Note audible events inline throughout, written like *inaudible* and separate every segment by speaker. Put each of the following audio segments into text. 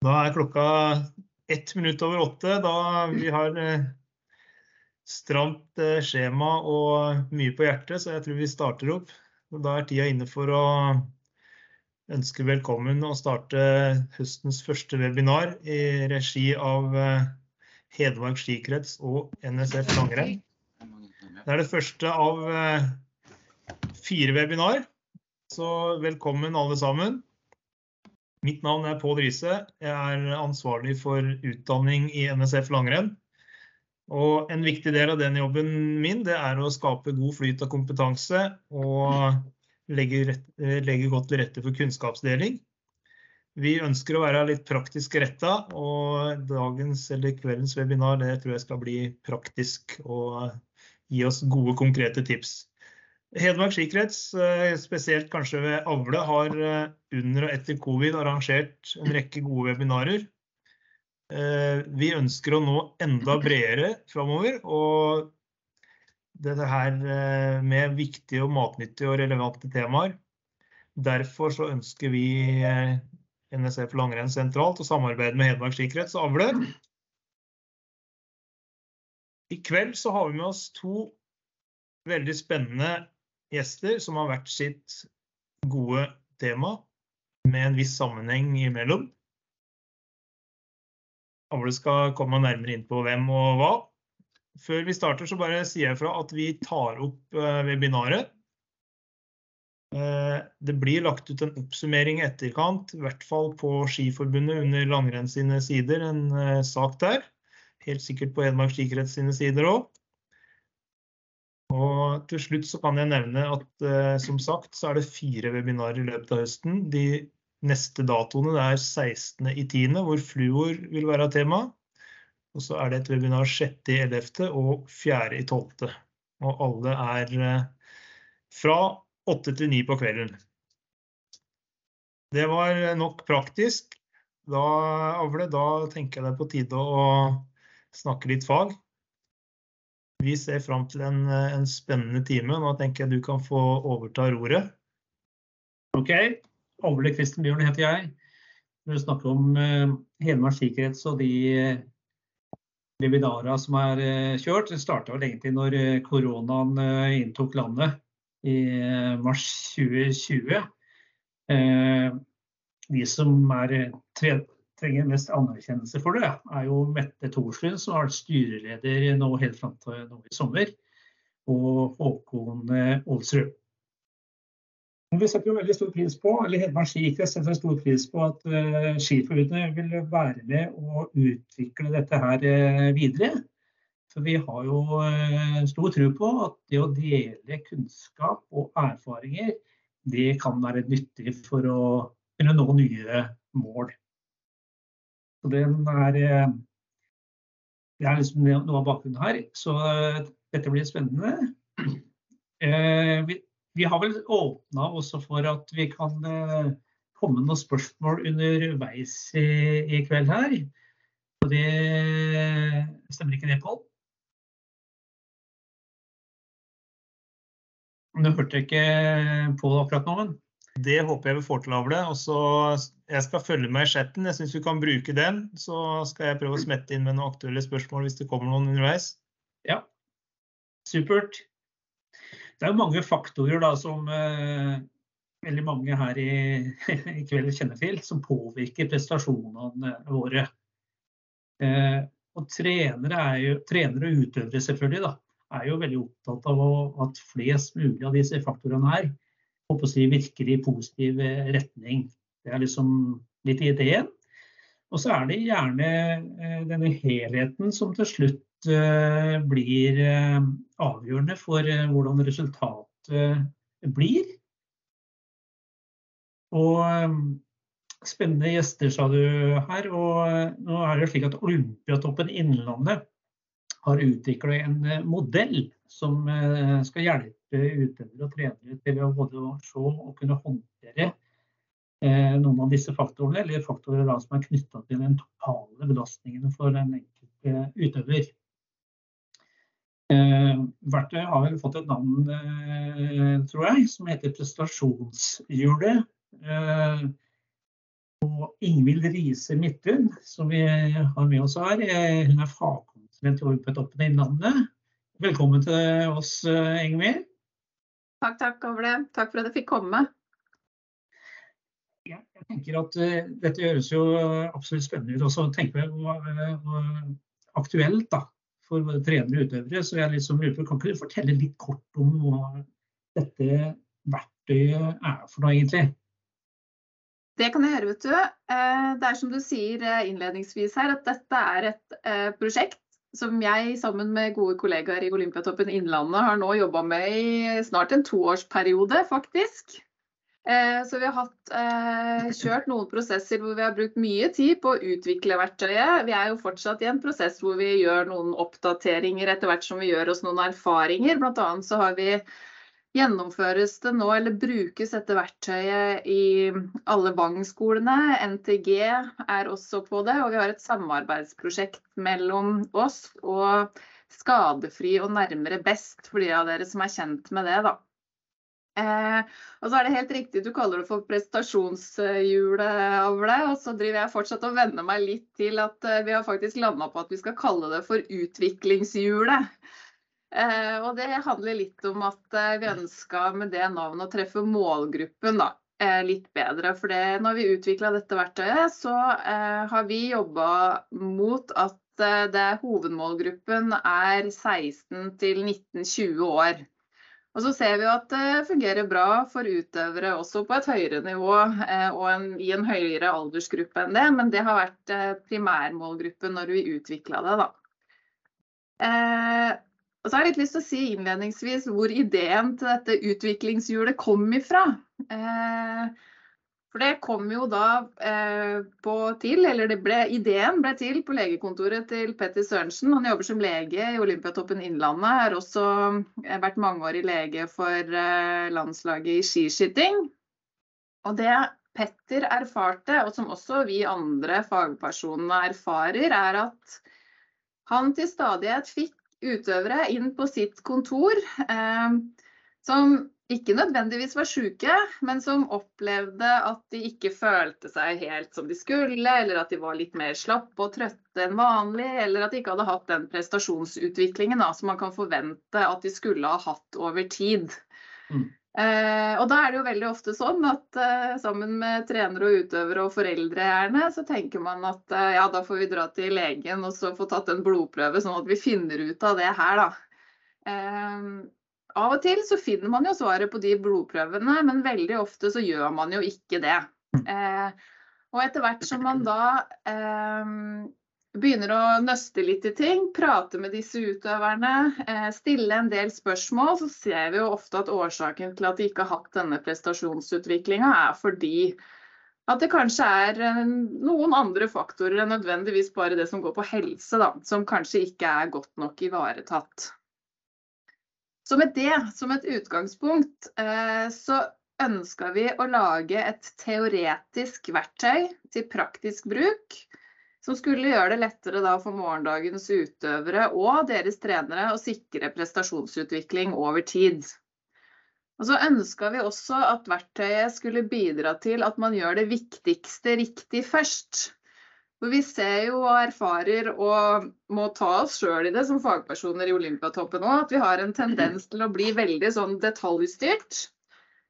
Speaker 1: Da er klokka ett minutt over åtte. Da vi har eh, stramt eh, skjema og mye på hjertet, så jeg tror vi starter opp. Da er tida inne for å ønske velkommen og starte høstens første webinar i regi av eh, Hedmark skikrets og NSF langrenn. Det er det første av fire webinar, så velkommen alle sammen. Mitt navn er Pål Riise. Jeg er ansvarlig for utdanning i NSF langrenn. Og en viktig del av den jobben min det er å skape god flyt av kompetanse og legge, rett, legge godt til rette for kunnskapsdeling. Vi ønsker å være litt praktisk retta, og dagens eller kveldens webinar det tror jeg skal bli praktisk og gi oss gode, konkrete tips. Hedmark skikrets, eh, spesielt kanskje ved Avle, har eh, under og etter covid arrangert en rekke gode webinarer. Eh, vi ønsker å nå enda bredere framover. Og dette her med viktige og matnyttige og relevante temaer. Derfor så ønsker vi NSF langrenn sentralt å samarbeide med Hedmark skikrets og Avle. I kveld så har vi med oss to veldig spennende gjester som har hvert sitt gode tema med en viss sammenheng imellom. Alle skal komme nærmere inn på hvem og hva. Før vi starter, så bare sier jeg fra at vi tar opp eh, webinaret. Eh, det blir lagt ut en oppsummering i etterkant, i hvert fall på Skiforbundet under langrenn sine sider, en eh, sak der. Helt sikkert på Hedmark skikrets sine sider òg. Til slutt så kan jeg nevne at eh, som sagt så er det fire webinarer i løpet av høsten. De neste datoene det er 16.10. hvor fluor vil være tema. Og så er det et webinar 6.11. og 4.12. Og alle er eh, fra 8 til 9 på kvelden. Det var nok praktisk. Da, Avle, da tenker jeg det er på tide å snakke litt fag. Vi ser fram til en, en, spennende time. Nå tenker jeg du kan få overta roret.
Speaker 2: OK. Avle Kristen Bjørn heter jeg. Vi vil snakke om uh, Hedmark sikkerhets og de uh, webinarer som er uh, kjørt. Det starta vel egentlig når uh, koronaen eh, inntok landet i eh, mars 2020. de som er trenger mest anerkjennelse for det, er jo Mette Thorslund, som har vært styreleder nå helt fram til nå i sommer, og Håkon Olsrud. Vi setter jo veldig stor pris på, eller Hedmark skikrets setter stor pris på at uh, Skiforbundet vil være med og utvikle dette her uh, videre. For vi har jo uh, stor tro på at det å dele kunnskap og erfaringer, det kan være nyttig for å kunne nå nye mål. Så den er, eh, det er liksom noe av bakgrunnen her. Så eh, dette blir spennende. *clears throat* Eh, vi, har vel åpna også for at vi kan komme noen spørsmål underveis i, i kveld her. Og det stemmer ikke det, Pål? Du hørte ikke på akkurat nå, men?
Speaker 1: Det håper jeg vi får til, Avle. Og jeg skal følge med i chatten. Jeg syns vi kan bruke den. Så skal jeg prøve å smette inn med noen aktuelle spørsmål hvis det kommer noen underveis.
Speaker 2: Ja, supert. Det er mange faktorer da, som eh, veldig mange her i, *laughs* i, kveld kjenner til, som påvirker prestasjonene våre. Eh, og trenere, jo, trenere, og utøvere selvfølgelig da, er jo veldig opptatt av at flest mulig av disse faktorene her å si, virker i positiv eh, retning. Det er liksom litt ideen. Og så er det gjerne eh, denne helheten som til slutt eh, blir avgjørende for hvordan resultatet blir. Og spennende gjester, sa du her. Og nå er det slik at Olympiatoppen Innlandet har utvikla en modell som skal hjelpe utøvere og trenere til å både se og kunne håndtere eh, noen av disse faktorene, eller faktorer som er knytta til den totale belastningen for den enkelte utøver. Eh, verktøyet har vel fått et navn, eh, tror jeg, som heter prestasjonshjulet. Eh, Og Ingvild Riise Midthun, som vi har med oss her, hun er fagkonsulent i Olympiatoppen Innlandet. Velkommen til oss, Ingvild.
Speaker 3: Takk, takk over det. Takk for at jeg fikk komme.
Speaker 2: Ja, jeg tenker at uh, Dette høres jo absolutt spennende ut. Og så tenker jeg hva aktuelt da, for både trenere og utøvere. Så jeg liksom lurer på, Kan ikke du fortelle litt kort om hva dette verktøyet er for noe, egentlig?
Speaker 3: Det kan jeg gjøre, vet du. Eh, det er som du sier eh, innledningsvis her, at dette er et eh, prosjekt som jeg sammen med gode kollegaer i Olympiatoppen Innlandet har nå jobba med i snart en toårsperiode, faktisk. Så vi har hatt, kjørt noen prosesser hvor vi har brukt mye tid på å utvikle verktøyet. Vi er jo fortsatt i en prosess hvor vi gjør noen oppdateringer etter hvert som vi gjør oss noen erfaringer. Blant annet så har vi Gjennomføres det nå, eller brukes dette verktøyet i alle Vang-skolene? NTG er også på det, og vi har et samarbeidsprosjekt mellom oss og Skadefri og Nærmere best, for de av dere som er kjent med det. da. Eh, og så er det helt riktig, Du kaller det for prestasjonshjulet, Avle. Og så driver jeg fortsatt og venner meg litt til at eh, vi har faktisk landa på at vi skal kalle det for utviklingshjulet. Eh, og det handler litt om at eh, vi ønska med det navnet å treffe målgruppen da, eh, litt bedre. For det, når vi utvikla dette verktøyet, så eh, har vi jobba mot at eh, det hovedmålgruppen er 16 til 19-20 år. Og så ser vi at det fungerer bra for utøvere også på et høyere nivå eh, og en, i en høyere aldersgruppe enn det, men det har vært primærmålgruppen når vi utvikla det. da. Og så har jeg litt lyst til å si innledningsvis hvor ideen til dette utviklingshjulet kom ifra. Eh, for det kom jo da eh, på til, eller ble, ideen ble til på legekontoret til Petter Sørensen. Han jobber som lege i Olympiatoppen Innlandet. Har også eh, vært mangeårig lege for landslaget i skiskyting. Og det Petter erfarte, og som også vi andre fagpersonene erfarer, er at han til stadighet fikk utøvere inn på sitt kontor eh, som ikke nødvendigvis var syke, men som opplevde at de ikke følte seg helt som de skulle, eller at de var litt mer slappe og trøtte enn vanlig, eller at de ikke hadde hatt den prestasjonsutviklingen da, som man kan forvente at de skulle ha hatt over tid. Mm. Eh, og da er det jo veldig ofte sånn at eh, sammen med trenere og utøvere og foreldre gjerne, så tenker man at eh, ja, da får vi dra til legen og så få tatt en blodprøve, sånn at vi finner ut av det her, da. Av og til så finner man jo svaret på de blodprøvene, men veldig ofte så gjør man jo ikke det. Eh, og etter hvert som man da begynner å nøste litt i ting, prate med disse utøverne, eh, stille en del spørsmål, så ser vi jo ofte at årsaken til at de ikke har hatt denne prestasjonsutviklinga, er fordi at det kanskje er eh, noen andre faktorer enn nødvendigvis bare det som går på helse, da, som kanskje ikke er godt nok ivaretatt. Så med det som et utgangspunkt, eh, så ønska vi å lage et teoretisk verktøy til praktisk bruk som skulle gjøre det lettere for morgendagens utøvere og deres trenere å sikre prestasjonsutvikling over tid. Og så ønska vi også at verktøyet skulle bidra til at man gjør det viktigste riktig først. For vi ser jo og erfarer og må ta oss sjøl i det som fagpersoner i Olympiatoppen òg, at vi har en tendens til å bli veldig sånn detaljstyrt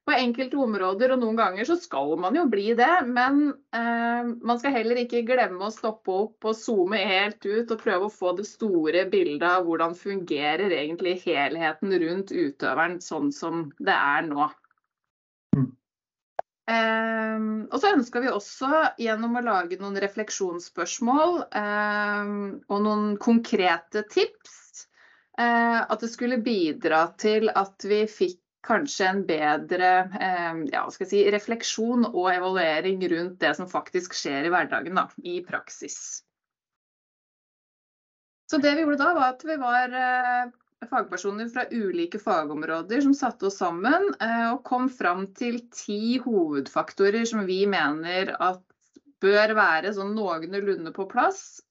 Speaker 3: på enkelte områder, og noen ganger så skal man jo bli det. Men eh, man skal heller ikke glemme å stoppe opp og zoome helt ut og prøve å få det store bildet av hvordan fungerer egentlig helheten rundt utøveren sånn som det er nå. Mm. Eh, og så ønska vi også gjennom å lage noen refleksjonsspørsmål eh, og noen konkrete tips eh, at det skulle bidra til at vi fikk kanskje en bedre eh, ja, si, refleksjon og evaluering rundt det som faktisk skjer i hverdagen, da, i praksis. Så det vi gjorde da, var at vi var eh, fagpersoner fra ulike fagområder som satte oss sammen eh, og kom fram til ti hovedfaktorer som vi mener at bør være sånn noenlunde på plass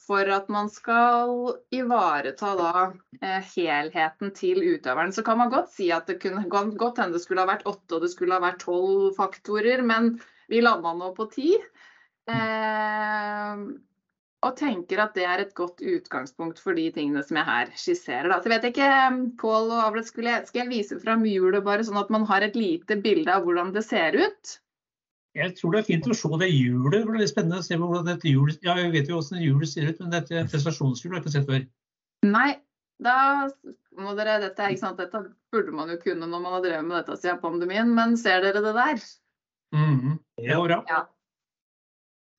Speaker 3: for at man skal ivareta da eh, helheten til utøveren. Så kan man godt si at det kunne godt hende det skulle ha vært åtte og det skulle ha vært tolv faktorer, men vi landa nå på ti. Eh, og tenker at det er et godt utgangspunkt for de tingene som jeg her skisserer. Da. Så vet ikke, Pål og Avlet, skal jeg vise fram hjulet bare sånn at man har et lite bilde av hvordan det ser ut?
Speaker 2: Jeg tror det er fint å se det hjulet. Det er spennende å se hvordan dette hjulet Ja, jeg vet jo hvordan hjulet ser ut, men dette prestasjonshjulet har jeg ikke sett før.
Speaker 3: Nei, da må dere dette, ikke sant? dette burde man jo kunne når man har drevet med dette siden pandemien, men ser dere det der?
Speaker 2: Mm -hmm. Det var bra.
Speaker 3: Ja.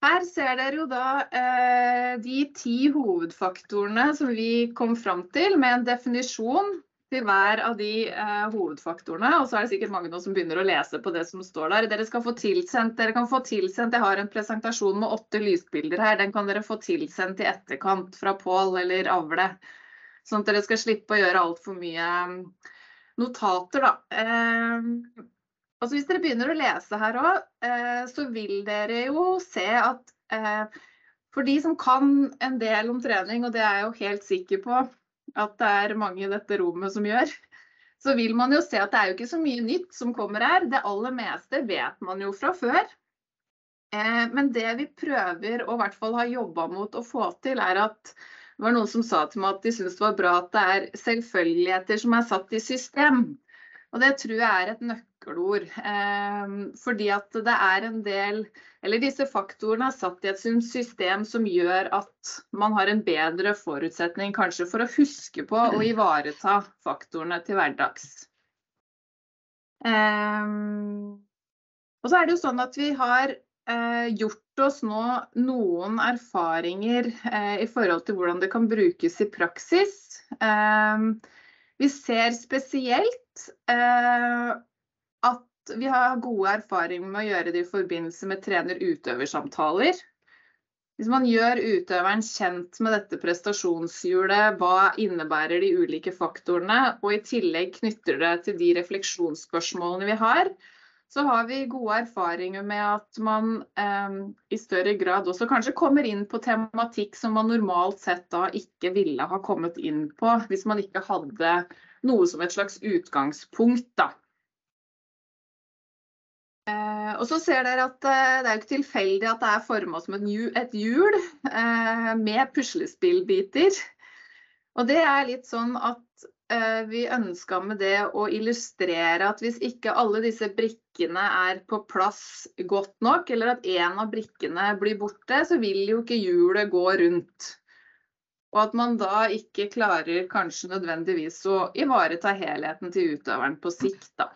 Speaker 3: Her ser dere jo da eh, de ti hovedfaktorene som vi kom fram til, med en definisjon til hver av de eh, hovedfaktorene. Og så er det sikkert mange som begynner å lese på det som står der. Dere skal få tilsendt, dere kan få tilsendt, Jeg har en presentasjon med åtte lysbilder her. Den kan dere få tilsendt i etterkant fra Pål eller Avle. Sånn at dere skal slippe å gjøre altfor mye mm, notater, da. Eh, altså hvis dere begynner å lese her òg, eh, så vil dere jo se at eh, for de som kan en del om trening, og det er jeg jo helt sikker på, at det er mange i dette rommet som gjør, så vil man jo se at det er jo ikke så mye nytt som kommer her. Det aller meste vet man jo fra før. Eh, men det vi prøver å i hvert fall ha jobba mot å få til, er at det var noen som sa til meg at de syntes det var bra at det er selvfølgeligheter som er satt i system. Og det tror jeg er et nøkkelord. Eh, fordi at det er en del Eller disse faktorene er satt i et system som gjør at man har en bedre forutsetning kanskje for å huske på og ivareta faktorene til hverdags. Eh, og så er det jo sånn at vi har eh, gjort oss nå noen erfaringer eh, i forhold til hvordan det kan brukes i praksis. Eh, vi ser spesielt eh, vi har gode erfaringer med å gjøre det i forbindelse med trener-utøver-samtaler. Hvis man gjør utøveren kjent med dette prestasjonshjulet, hva innebærer de ulike faktorene, og i tillegg knytter det til de refleksjonsspørsmålene vi har, så har vi gode erfaringer med at man eh, i større grad også kanskje kommer inn på tematikk som man normalt sett da ikke ville ha kommet inn på hvis man ikke hadde noe som et slags utgangspunkt. da. Eh, og så ser dere at eh, Det er jo ikke tilfeldig at det er forma som et hjul eh, med puslespillbiter. Og det er litt sånn at vi ønska med det å illustrere at hvis ikke alle disse brikkene er på plass godt nok, eller at en av brikkene blir borte, så vil jo ikke hjulet gå rundt. Og at man da ikke klarer kanskje nødvendigvis å ivareta helheten til utøveren på sikt, da.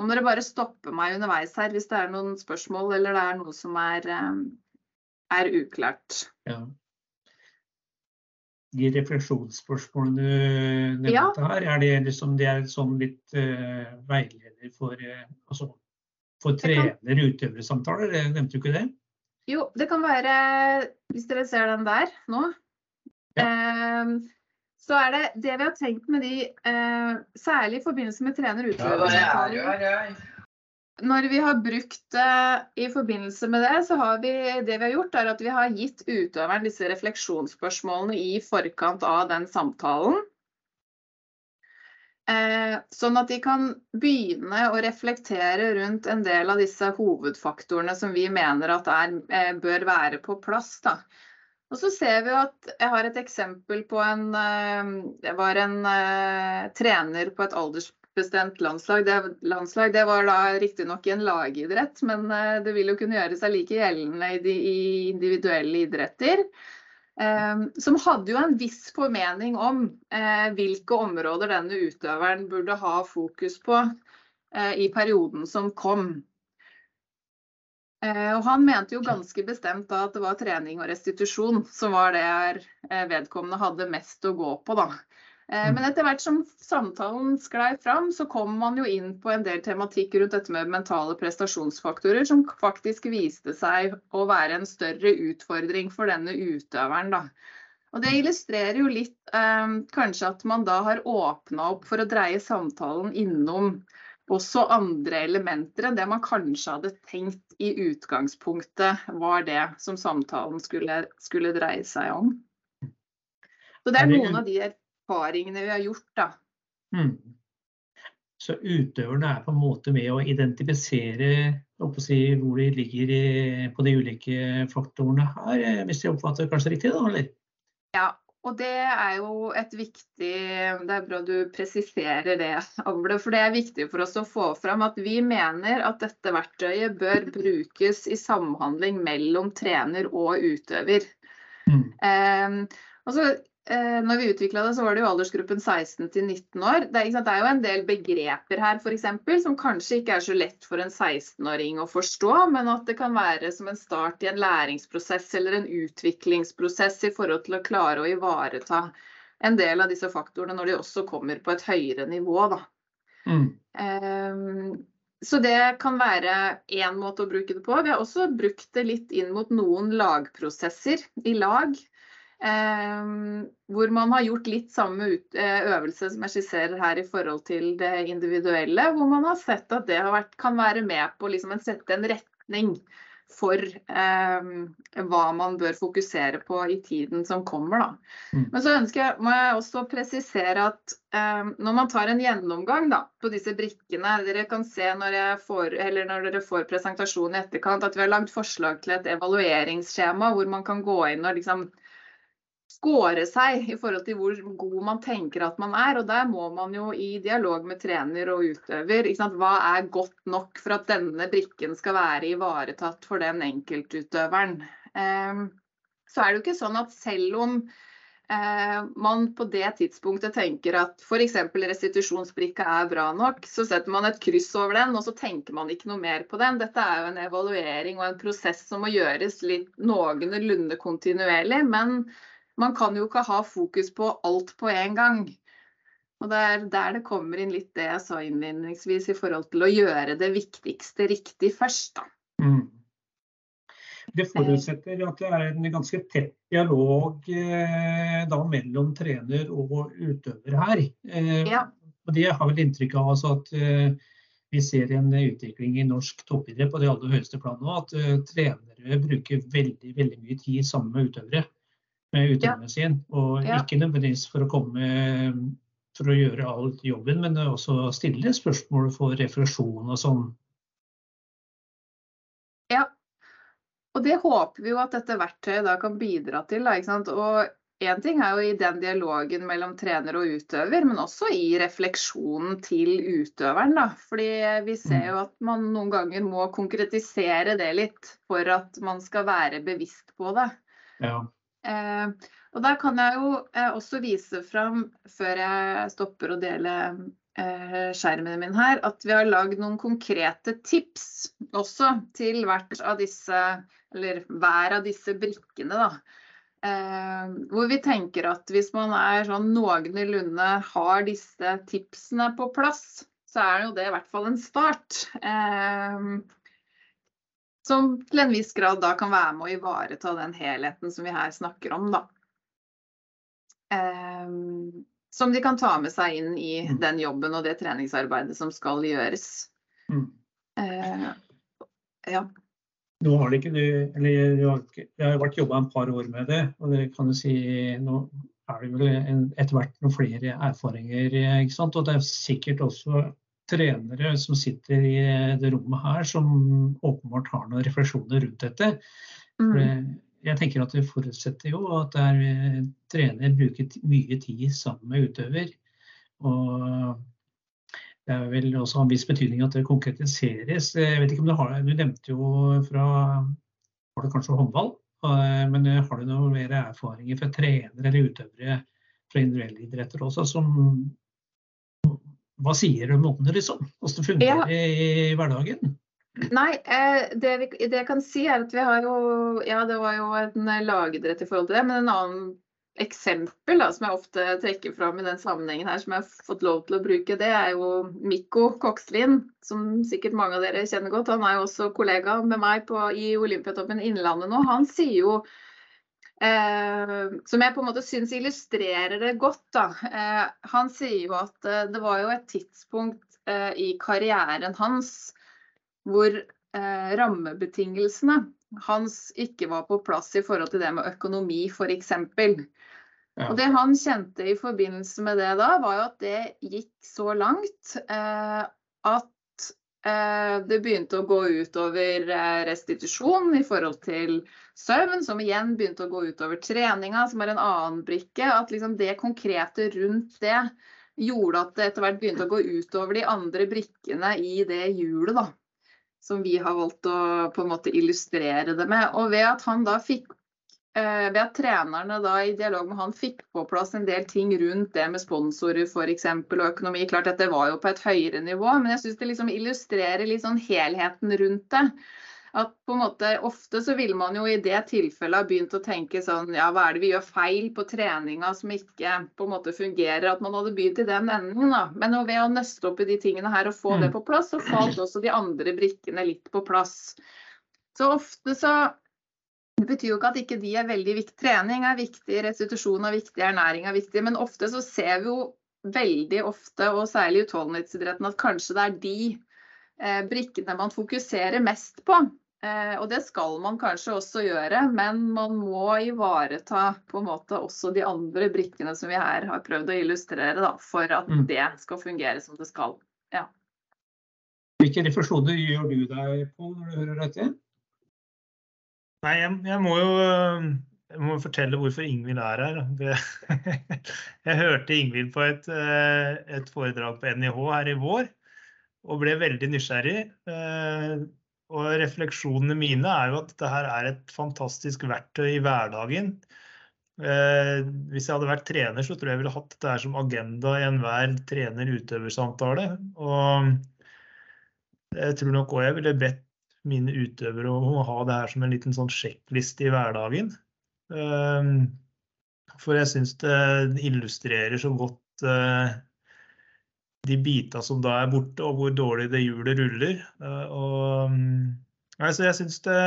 Speaker 3: Nå må dere bare stoppe meg underveis her hvis det er noen spørsmål eller det er noe som er, eh, er uklart. Ja
Speaker 2: de refleksjonsspørsmålene du nevnte ja. her, er det liksom det er sånn litt uh, veileder for, uh, altså, for trener-utøvere-samtaler? Nevnte du ikke det?
Speaker 3: Jo, det kan være Hvis dere ser den der nå. Ja. Uh, så er det det vi har tenkt med de, særlig i forbindelse med. Ja, ja, ja, når vi har brukt det i forbindelse med det, så har vi det vi har gjort, er at vi har gitt utøveren disse refleksjonsspørsmålene i forkant av den samtalen. Eh, sånn at de kan begynne å reflektere rundt en del av disse hovedfaktorene som vi mener at er, eh, bør være på plass. Da. Og så ser vi at Jeg har et eksempel på en eh, Det var en trener på et aldersbestemt landslag. Det, landslag, det var da riktignok i en lagidrett, men eh, det vil jo kunne gjøre seg like gjeldende i, de, i individuelle idretter. Eh, som hadde jo en viss formening om eh, hvilke områder denne utøveren burde ha fokus på eh, i perioden som kom. Eh, og han mente jo ganske bestemt da at det var trening og restitusjon som var det eh, vedkommende hadde mest å gå på. da. Eh, mm. Men etter hvert som samtalen sklei fram, så kom man jo inn på en del tematikk rundt dette med mentale prestasjonsfaktorer, som faktisk viste seg å være en større utfordring for denne utøveren. Da. Og Det illustrerer jo litt eh, kanskje at man da har åpna opp for å dreie samtalen innom også andre elementer enn det man kanskje hadde tenkt i utgangspunktet var det som samtalen skulle, skulle dreie seg om. Så det er noen av de erfaringene vi har gjort, da. Mm.
Speaker 2: Så utøverne er på en måte med å identifisere si, hvor de ligger i, på de ulike faktorene her, eh, hvis jeg oppfatter det kanskje riktig? da, eller?
Speaker 3: Ja, og det er jo et viktig Det er bra du presiserer det, Avle. For det er viktig for oss å få fram at vi mener at dette verktøyet bør brukes i samhandling mellom trener og utøver. Mm. Um, altså, når vi utvikla det, så var det jo aldersgruppen 16 til 19 år. Det er, det er, jo en del begreper her eksempel, som kanskje ikke er så lett for en 16-åring å forstå, men at det kan være som en start i en læringsprosess eller en utviklingsprosess i forhold til å klare å ivareta en del av disse faktorene når de også kommer på et høyere nivå. Mm. Um, så det kan være én måte å bruke det på. Vi har også brukt det litt inn mot noen lagprosesser i lag. Ehm, hvor man har gjort litt samme eh, øvelse som jeg skisserer her i forhold til det individuelle. Hvor man har sett at det vært, kan være med på liksom å sette en retning for eh, hva man bør fokusere på i tiden som kommer. Da. Mm. Men så ønsker jeg, må jeg også presisere at eh, når man tar en gjennomgang da, på disse brikkene Dere kan se når, får, når, dere får presentasjon i etterkant at vi har lagd forslag til et evalueringsskjema hvor man kan gå inn og liksom skåre seg i forhold til hvor god man tenker at man er. Og der må man jo i dialog med trener og utøver. Hva er godt nok for at denne brikken skal være ivaretatt for den enkeltutøveren. Eh, så er det jo ikke sånn at selv om eh, man på det tidspunktet tenker at f.eks. restitusjonsbrikka er bra nok, så setter man et kryss over den, og så tenker man ikke noe mer på den. Dette er jo en evaluering og en prosess som må gjøres litt noenlunde kontinuerlig. men man kan jo ikke ha fokus på alt på en gang. Og Det er der det kommer inn litt det jeg sa innledningsvis i forhold til å gjøre det viktigste riktig først. Mm.
Speaker 2: Det forutsetter at det er en ganske tett dialog eh, da, mellom trener og utøver her. Eh, ja. Og Det har vel inntrykk av altså, at eh, vi ser en utvikling i norsk toppidrett på det aller høyeste planet. At eh, trenere bruker veldig, veldig mye tid sammen med utøvere med ja. sin. Og ikke nødvendigvis for å komme for å gjøre all jobben, men også stille spørsmål for refleksjon og sånn.
Speaker 3: Ja, og det håper vi jo at dette verktøyet da kan bidra til. Da, ikke sant? Og Én ting er jo i den dialogen mellom trener og utøver, men også i refleksjonen til utøveren. Da. Fordi vi ser jo mm. at man noen ganger må konkretisere det litt for at man skal være bevisst på det. Ja. Eh, og der kan jeg jo eh, også vise fram, før jeg stopper å dele eh, skjermen min her, at vi har lagd noen konkrete tips også til hvert av disse, eller hver av disse brikkene. da. Eh, hvor vi tenker at hvis man er sånn noenlunde har disse tipsene på plass, så er jo det i hvert fall en start. Eh, som til en viss grad da kan være med å ivareta den helheten som vi her snakker om. Da. Um, som de kan ta med seg inn i mm. den jobben og det treningsarbeidet som skal gjøres. Mm. Uh, ja.
Speaker 2: Nå har det ikke du, eller det har vært jobba en par år med det, og det kan du si nå er det vel etter hvert noen flere erfaringer. ikke sant? Og det er sikkert også trenere som sitter i det rommet her, som åpenbart har noen refleksjoner rundt dette. Mm. Jeg tenker at Det forutsetter jo at er, eh, trener bruker mye tid sammen med utøver. Og det er vel også en viss betydning at det konkretiseres. Jeg vet ikke om Du har, du nevnte jo fra var det kanskje håndball, eh, men har du noen mer erfaringer fra trenere eller utøvere fra individuelle idretter også, som hva sier du om noen, liksom? Hvordan det fungerer ja. i hverdagen?
Speaker 3: Nei, eh, det, vi, det, jeg kan si er at vi har jo Ja, det var jo en lagidrett i forhold til det, men en annen eksempel da, som jeg ofte trekker fram i den sammenhengen her, som jeg har fått lov til å bruke, det er jo Mikko Kokslien, som sikkert mange av dere kjenner godt. Han er jo også kollega med meg på, i Olympiatoppen Innlandet nå. Han sier jo Eh, som jeg på en måte syns illustrerer det godt. Da. Eh, han sier jo at eh, det var jo et tidspunkt eh, i karrieren hans hvor eh, rammebetingelsene hans ikke var på plass i forhold til det med økonomi, f.eks.
Speaker 2: Ja.
Speaker 3: Og det han kjente i forbindelse med det da, var jo at det gikk så langt eh, at det begynte å gå utover eh, restitusjon i forhold til søvn, som igjen begynte å gå utover treninga, som er en annen brikke. At liksom det konkrete rundt det gjorde at det etter hvert begynte å gå utover de andre brikkene i det hjulet, da. Som vi har valgt å på en måte illustrere det med. Og ved at han da fikk Eh, ved at trenerne da i dialog med han fikk på plass en del ting rundt det med sponsorer f.eks. og økonomi. Klart dette var jo på et høyere nivå, men jeg syns det liksom illustrerer litt sånn helheten rundt det. At på en måte Ofte så ville man jo i det tilfellet ha begynt å tenke sånn ja, hva er det vi gjør feil på treninga som ikke på en måte fungerer? At man hadde begynt i den enden. da. Men ved å nøste opp i de tingene her og få
Speaker 2: Mm.
Speaker 3: det på plass, så falt også de andre brikkene litt på plass. Så ofte så det betyr jo ikke at ikke de er veldig viktig. Trening er viktig, restitusjon er viktig, ernæring er viktig. Men ofte så ser vi jo veldig ofte, og særlig i utholdenhetsidretten, at kanskje det er de eh, brikkene man fokuserer mest på. Eh, og det skal man kanskje også gjøre, men man må ivareta på en måte også de andre brikkene som vi her har prøvd å illustrere, da, for at
Speaker 2: Mm.
Speaker 3: det skal fungere som det skal.
Speaker 2: Hvilke refleksjoner gjør du deg på når du hører dette?
Speaker 1: Nei, jeg, jeg må jo jeg må fortelle hvorfor Ingvild er her. Det, *laughs* jeg hørte Ingvild på et, eh, et foredrag på NIH her i vår og ble veldig nysgjerrig. Eh, Og refleksjonene mine er jo at dette her er et fantastisk verktøy i hverdagen. Eh, Hvis jeg hadde vært trener, så tror jeg jeg ville hatt dette her som agenda i enhver trener-utøversamtale. Og jeg tror nok òg jeg ville bedt mine utøvere om å ha det her som en liten sånn sjekkliste i hverdagen. Um, For jeg syns det illustrerer så godt eh, de bita som da er borte, og hvor dårlig det hjulet ruller. Eh, Og, mm, altså jeg syns det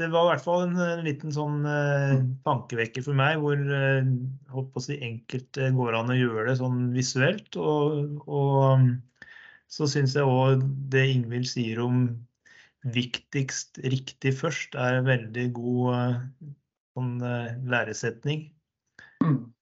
Speaker 1: det var i hvert fall en, en liten sånn eh, tankevekker for meg, hvor eh, håper å si, enkelt eh, går an å gjøre det sånn visuelt. Og, og mm, så syns jeg òg det Ingvild sier om viktigst riktig først, er en veldig god eh, sånn, eh, læresetning.
Speaker 2: Mm.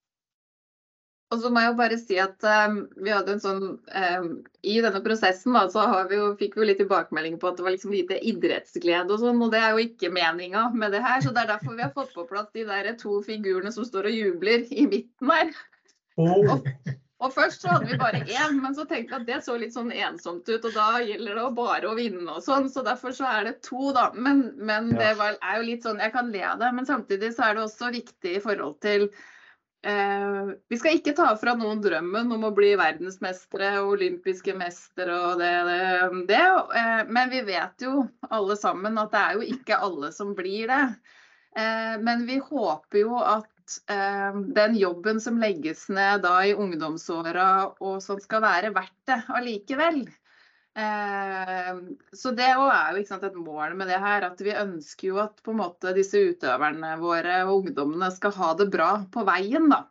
Speaker 3: Og så må jeg jo bare si at um, vi hadde en sånn um, I denne prosessen da, så har vi jo, fikk vi jo litt tilbakemelding på at det var liksom lite idrettsglede og sånn, og det er jo ikke meninga med det her. Så det er derfor vi har fått på plass de der to figurene som står og jubler i midten her.
Speaker 2: Og,
Speaker 3: Og først så hadde vi bare én, men så tenkte vi at det så litt sånn ensomt ut. Og da gjelder det bare å vinne og sånn, så derfor så er det to, da. Men, men det var, er jo litt sånn, jeg kan le av det, men samtidig så er det også viktig i forhold til eh, Vi skal ikke ta fra noen drømmen om å bli verdensmestere og olympiske mestere og det, det, det. Eh, men vi vet jo alle sammen at det er jo ikke alle som blir det. Eh, men vi håper jo at den jobben som legges ned da i ungdomsåra og som skal være verdt det allikevel. Eh, så det òg er jo sant, et mål med det her. At vi ønsker jo at på en måte disse utøverne våre og ungdommene skal ha det bra på veien, da.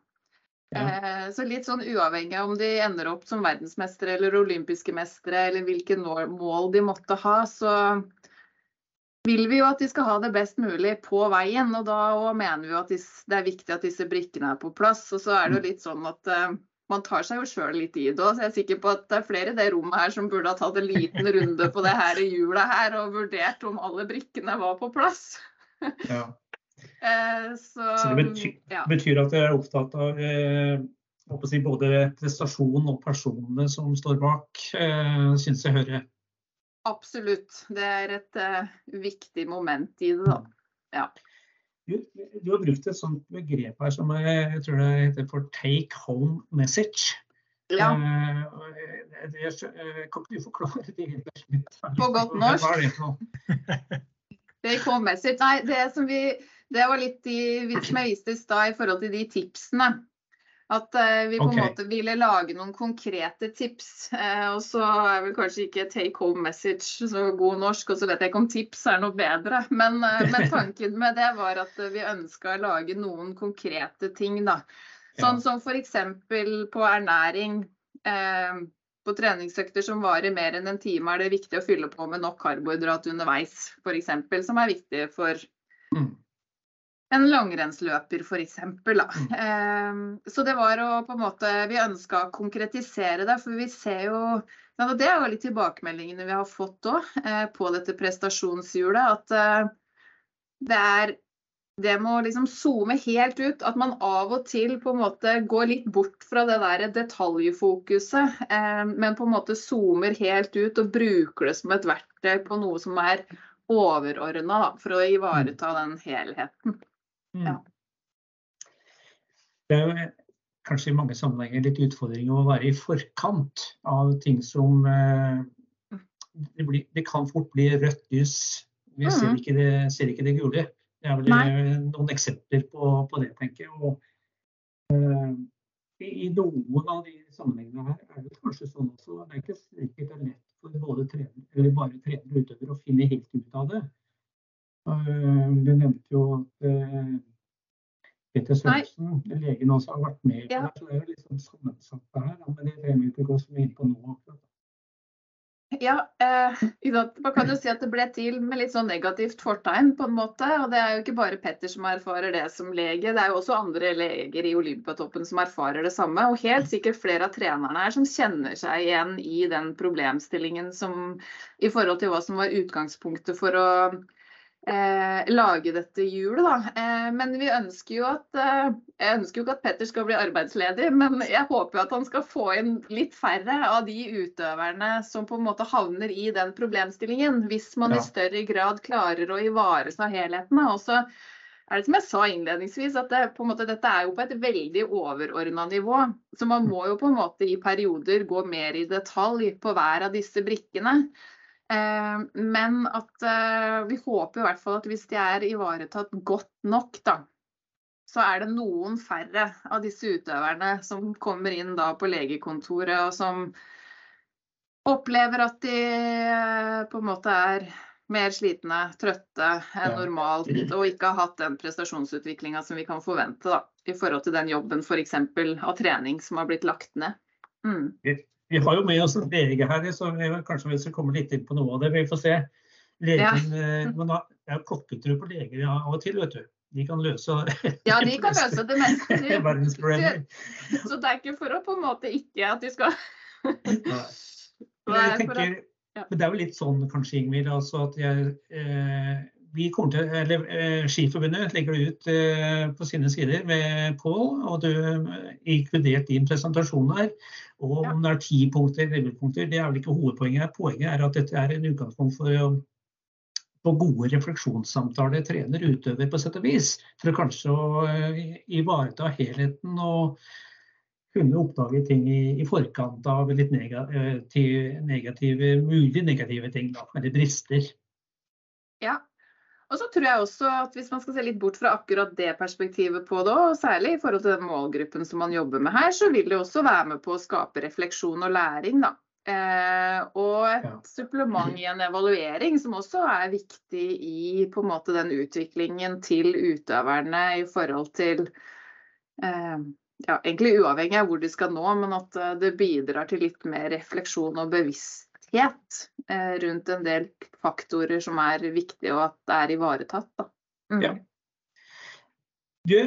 Speaker 2: Ja.
Speaker 3: Eh, så litt sånn uavhengig av om de ender opp som verdensmestere eller olympiske mestere, eller hvilke mål de måtte ha, så vil vi jo at de skal ha det best mulig på veien. Og da mener vi jo at det er viktig at disse brikkene er på plass. Og så er det jo litt sånn at uh, man tar seg jo sjøl litt i det òg. Så jeg er sikker på at det er flere i det rommet her som burde ha tatt en liten runde på det her hjulet her og vurdert om alle brikkene var på plass.
Speaker 2: ja.
Speaker 3: uh, *laughs* så,
Speaker 2: Så det betyr,
Speaker 3: ja.
Speaker 2: betyr at dere er opptatt av uh, si, både prestasjon og personene som står bak, eh, syns jeg hører.
Speaker 3: Absolutt. Det er et uh, viktig moment i det, da.
Speaker 2: Du, du har brukt et sånt begrep her som jeg, jeg tror det heter for 'take home message'.
Speaker 3: Ja,
Speaker 2: Uh, det, eh, kan ikke du forklare det?
Speaker 3: På godt norsk.
Speaker 2: Hva er det for noe? *laughs*
Speaker 3: take home message. Nei, det som vi Det var litt de, som jeg viste i stad i forhold til de tipsene. At eh, vi på en
Speaker 2: okay.
Speaker 3: måte ville lage noen konkrete tips. Eh, og så er vel kanskje ikke take home message så god norsk, og så vet jeg ikke om tips er noe bedre. Men, eh, men *laughs* tanken med det var at vi ønska å lage noen konkrete ting, da. Sånn som f.eks. på ernæring. På treningsøkter som varer mer enn en time, er det viktig å fylle på med nok karbohydrat underveis, f.eks. Som er viktig for
Speaker 2: Mm.
Speaker 3: En langrennsløper f.eks. Eh, så det var å på en måte Vi ønska å konkretisere det, for vi ser jo og Det er jo litt tilbakemeldingene vi har fått òg eh, på dette prestasjonshjulet. At eh, det er det må liksom zoome helt ut. At man av og til på en måte går litt bort fra det der detaljfokuset. Eh, men på en måte zoomer helt ut og bruker det som et verktøy på noe som er overordna for å ivareta den helheten.
Speaker 2: Mm.
Speaker 3: Ja.
Speaker 2: Det er jo kanskje i mange sammenhenger litt utfordring å være i forkant av ting som eh, det, blir, det kan fort bli rødt lys. Vi ser,
Speaker 3: Mhm.
Speaker 2: ikke det, ser ikke det gule. Det er vel
Speaker 3: Nei.
Speaker 2: eh, noen eksempler på, på det, tenker jeg. Og, eh, i, noen av de sammenhengene her er det kanskje sånn også Det er ikke sikkert det er lett for både trener, eller bare trener og utøver å finne helt ut av det. Eh, du nevnte jo at Petter Peter Sørensen, legen også, har vært med
Speaker 3: Ja.
Speaker 2: det. Er jo sånn sammensatt det her. Men det trenger vi ikke gå så mye inn på nå.
Speaker 3: Ja, eh, man kan jo si at det ble til med litt sånn negativt fortegn, på en måte. Og det er jo ikke bare Petter som erfarer det som lege, det er jo også andre leger i Olympiatoppen som erfarer det samme. Og helt sikkert flere av trenerne her som kjenner seg igjen i den problemstillingen som i forhold til hva som var utgangspunktet for å eh, lage dette hjulet, da. Eh, men vi ønsker jo at eh, Jeg ønsker jo ikke at Petter skal bli arbeidsledig, men jeg håper jo at han skal få inn litt færre av de utøverne som på en måte havner i den problemstillingen, hvis man
Speaker 2: Ja.
Speaker 3: i større grad klarer å ivareta helheten. Og så er det som jeg sa innledningsvis, at det, måte, dette er jo på et veldig overordna nivå. Så man må jo på en måte i perioder gå mer i detalj på hver av disse brikkene. Eh, men at eh, vi håper i hvert fall at hvis de er ivaretatt godt nok, da, så er det noen færre av disse utøverne som kommer inn da på legekontoret og som opplever at de eh, på en måte er mer slitne, trøtte enn normalt og ikke har hatt den prestasjonsutviklinga som vi kan forvente da, i forhold til den jobben f.eks. av trening som har blitt lagt ned. Mm.
Speaker 2: Vi har jo med oss en lege her, så vi, kanskje vi skal komme litt inn på noe av det. Vi får se. Legen, ja. men da, det er jo klokketro på leger ja, av og til, vet du. De kan løse
Speaker 3: Ja, de kan løse det meste. *laughs*
Speaker 2: verdensproblemer.
Speaker 3: Så det er ikke for å på en måte ikke at de skal
Speaker 2: Men,
Speaker 3: er
Speaker 2: jeg tenker, men det er jo litt sånn kanskje, Ingvild, altså at jeg, eh, til, eller eh, Skiforbundet legger det ut eh, på sine sider med Pål, og du eh, inkludert din presentasjon her. Og om det er ti punkter punkter, det er vel ikke hovedpoenget. Poenget er at dette er en utgangspunkt for å få gode refleksjonssamtaler trener utøver på sett og vis. For å kanskje å eh, ivareta helheten og kunne oppdage ting i, i forkant av litt negative, negative, mulig negative ting, da, eller brister.
Speaker 3: Ja. Og så tror jeg også at hvis man skal se litt bort fra akkurat det perspektivet på det, og særlig i forhold til den målgruppen som man jobber med her, så vil det også være med på å skape refleksjon og læring, da. Eh, og et
Speaker 2: Ja.
Speaker 3: supplement i en evaluering som også er viktig i på en måte den utviklingen til utøverne i forhold til eh, ja, egentlig uavhengig av hvor de skal nå, men at eh, det bidrar til litt mer refleksjon og bevissthet eh, rundt en del faktorer som er viktige, og at det er ivaretatt. Mm.
Speaker 2: Ja. Du,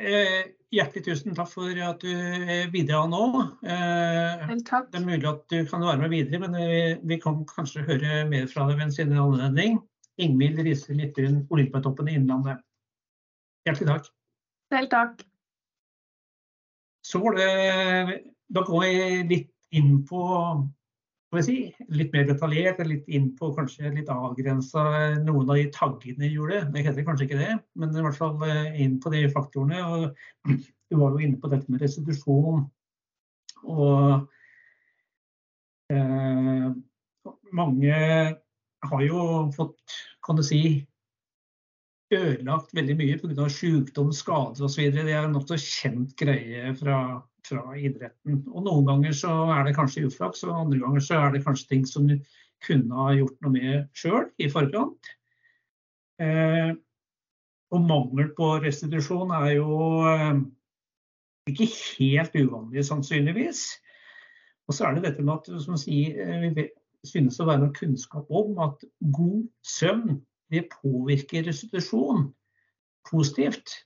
Speaker 2: eh, hjertelig tusen takk for at du eh, bidrar nå. Eh, det er mulig at du kan være med videre, men vi, vi kan kanskje høre mer fra deg ved en senere anledning. Ingvild Riise Midtun, Olympiatoppen i Innlandet. Hjertelig takk.
Speaker 3: Selv takk.
Speaker 2: Så var det Da går jeg litt inn på si, litt mer detaljert, litt inn kanskje litt avgrensa noen av de taggene i hjulet. Det heter kanskje ikke det, men i hvert fall eh, inn på de faktorene. Og *clears throat* du var jo inne på dette med restitusjon. Og eh, mange har jo fått, kan du si, ødelagt veldig mye pga. sykdom, skader osv. Det er en nokså kjent greie fra, fra, idretten. Og Noen ganger så er det kanskje uflaks, og andre ganger så er det kanskje ting som du kunne ha gjort noe med sjøl i forkant. Eh, og mangel på restitusjon er jo eh, ikke helt uvanlig, sannsynligvis. Og så er det dette med at som sier, eh, vi synes å være noe kunnskap om at god søvn det påvirker restitusjon positivt.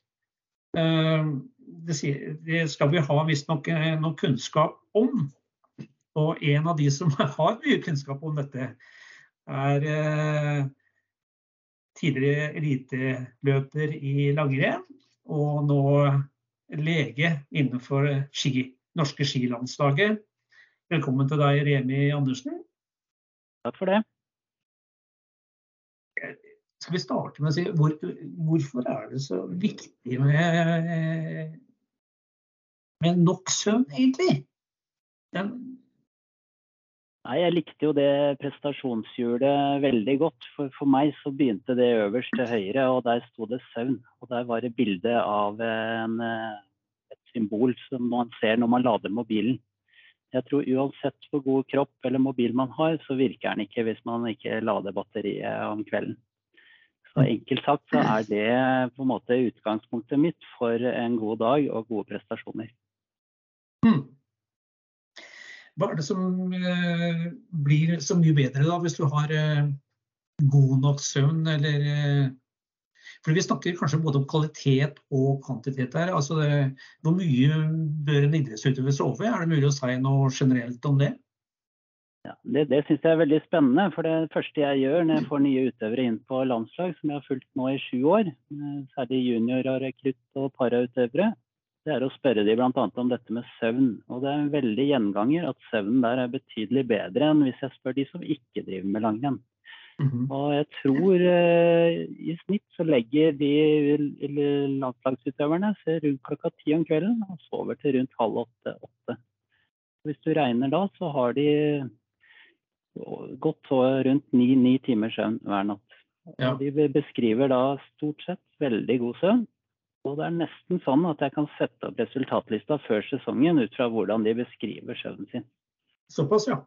Speaker 2: Eh, det skal vi ha visstnok eh, noe kunnskap om. Og en av de som *laughs* har mye kunnskap om dette, er eh, tidligere eliteløper i langrenn og nå lege innenfor ski, norske skilandslaget. Velkommen til deg, Remi Andersen.
Speaker 4: Takk for det.
Speaker 2: Skal vi starte med å si hvor, hvorfor er det så viktig med, med nok søvn, egentlig? Den...
Speaker 4: Nei, Jeg likte jo det prestasjonshjulet veldig godt. For, for meg så begynte det øverst til høyre, og der sto det søvn. Og der var det bilde av en, et symbol som man ser når man lader mobilen. Jeg tror uansett hvor god kropp eller mobil man har, så virker den ikke hvis man ikke lader batteriet om kvelden. Så enkelt sagt så er det på en måte utgangspunktet mitt for en god dag og gode prestasjoner.
Speaker 2: Hmm. Hva er det som eh, blir så mye bedre da, hvis du har eh, god nok søvn, eller eh, For vi snakker kanskje både om kvalitet og kvantitet her. Altså det, hvor mye bør en idrettsutøver sove? Er det mulig å si noe generelt om det?
Speaker 4: Ja, det det syns jeg er veldig spennende. For det første jeg gjør når jeg får nye utøvere inn på landslag, som jeg har fulgt nå i sju år, eh, særlig junior- og rekrutt- og parautøvere, det er å spørre dem bl.a. om dette med søvn. Og det er en veldig gjenganger at søvnen der er betydelig bedre enn hvis jeg spør de som ikke driver med langrenn. Mm -hmm. Og jeg tror eh, i snitt så legger de landslagsutøverne seg rundt klokka ti om kvelden og sover til rundt halv åtte-åtte. Hvis du regner da, så har de godt rundt ni, timer søvn hver natt. Ja. De beskriver da stort sett veldig god søvn. Og det er nesten sånn at jeg kan sette opp resultatlista før sesongen ut fra hvordan de beskriver søvnen sin.
Speaker 2: Såpass, ja.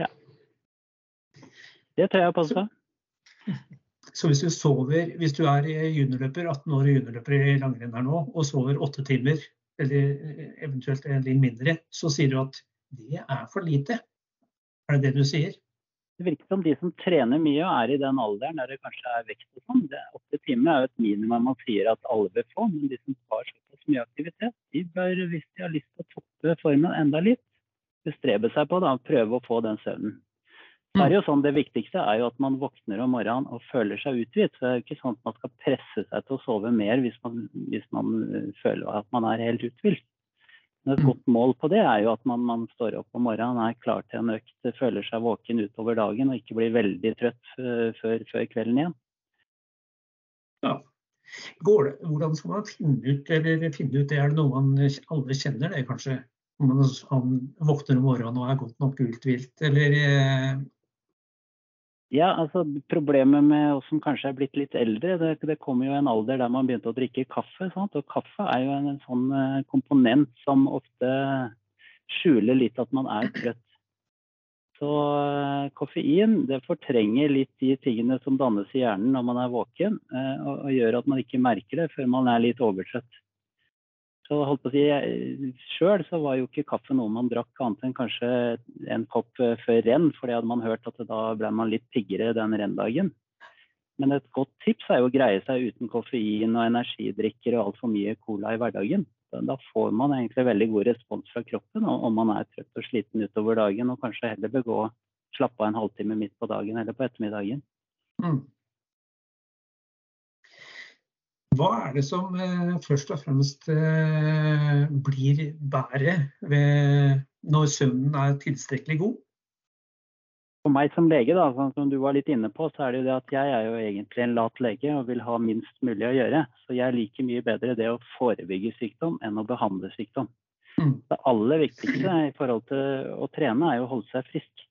Speaker 4: ja. Det tør jeg påstå.
Speaker 2: Så, så hvis du sover, hvis du er juniorløper, 18 år juniorløper i langrenn her nå, og sover åtte timer, eller eventuelt en litt mindre, så sier du at det er for lite. Er det det du sier?
Speaker 4: Det virker som de som trener mye og er i den alderen der det kanskje er vekst og sånn, åtte timer er jo et minimum man sier at alle bør få. Men de som har såpass mye aktivitet, de bør, hvis de har lyst til å toppe formen enda litt, bestrebe seg på å prøve å få den søvnen. Det, er det jo sånn, Det viktigste er jo at man våkner om morgenen og føler seg uthvilt. Så det er jo ikke sånn at man skal presse seg til å sove mer hvis man, hvis man føler at man er helt uthvilt. Et mm. godt mål på det er jo at man, man, står opp om morgenen, er klar til en økt, føler seg våken utover dagen og ikke blir veldig trøtt før, før kvelden igjen.
Speaker 2: Ja. Det, hvordan skal man finne ut, eller finne ut det? Er det noe man alle kjenner det, kanskje? Om man våkner om morgenen og er godt nok uthvilt, eller eh,
Speaker 4: ja, altså Problemet med oss som kanskje er blitt litt eldre, det, det kommer jo en alder der man begynte å drikke kaffe. Sant? Og kaffe er jo en, en sånn uh, komponent som ofte skjuler litt at man er trøtt. Så uh, koffein det fortrenger litt de tingene som dannes i hjernen når man er våken, uh, og, og, gjør at man ikke merker det før man er litt overtrøtt. Så holdt på å si, Sjøl var jo ikke kaffe noe man drakk annet enn kanskje en kopp eh, før renn, for det hadde man hørt at da ble man litt piggere den renndagen. Men et godt tips er jo å greie seg uten koffein og energidrikker og altfor mye cola i hverdagen. Da får man egentlig veldig god respons fra kroppen om man er trøtt og sliten utover dagen, og kanskje heller bør gå slappe av en halvtime midt på dagen eller på ettermiddagen. Mm.
Speaker 2: Hva er det som eh, først og fremst eh, blir bedre når søvnen er tilstrekkelig god?
Speaker 4: For meg som lege, da, sånn som du var litt inne på, så er det jo det at jeg er jo egentlig en lat lege og vil ha minst mulig å gjøre. Så jeg liker mye bedre det å forebygge sykdom enn å behandle sykdom. Mm. Det aller viktigste i forhold til å trene er jo å holde seg frisk.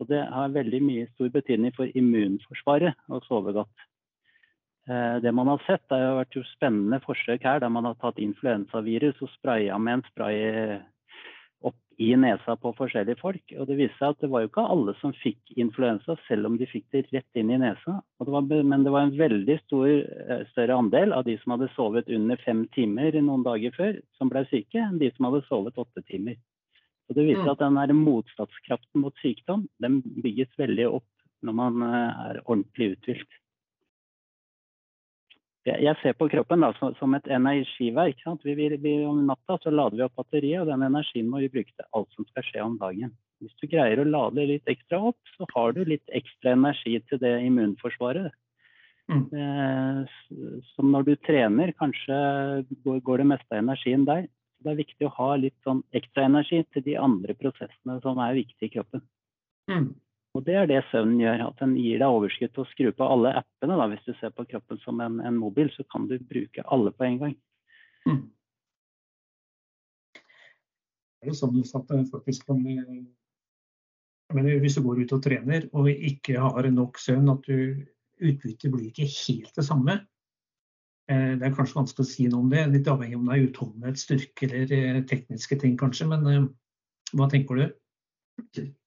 Speaker 4: Så det har veldig mye stor betydning for immunforsvaret å sove godt. Eh, det man har sett, det har vært jo spennende forsøk her der man har tatt influensavirus og spraya med en spray i nesa på forskjellige folk. Og det viste seg at det var jo ikke alle som fikk influensa, selv om de fikk det rett inn i nesa. Det var, men det var en veldig stor, eh, større andel av de som hadde sovet under fem timer noen dager før, som ble syke, enn de som hadde sovet åtte timer. Og det viser mm. at den motstandskraften mot sykdom den bygges veldig opp når man eh, er ordentlig uthvilt jeg ser på kroppen da, som et energiverk. Vi, vi, vi, om natta så lader vi opp batteriet, og den energien må vi bruke til alt som skal skje om dagen. Hvis du greier å lade litt ekstra opp, så har du litt ekstra energi til det immunforsvaret. Mm. Eh, som når du trener, kanskje går, går, det meste av energien der. Så det er viktig å ha litt sånn ekstra energi til de andre prosessene som er viktige i kroppen. Mm. Og det er det søvnen gjør. At den gir deg overskudd til å skru på alle appene. Da. Hvis du ser på kroppen som en, en, mobil, så kan du bruke alle på en gang. Mm.
Speaker 2: Det er jo sånn at faktisk kan mener, Hvis du går ut og trener og ikke har nok søvn, at du utbyttet blir ikke helt det samme. Eh, det er kanskje vanskelig å si noe om det, litt avhengig om det er utholdenhet, styrke eller eh, tekniske ting kanskje. Men eh, hva tenker du?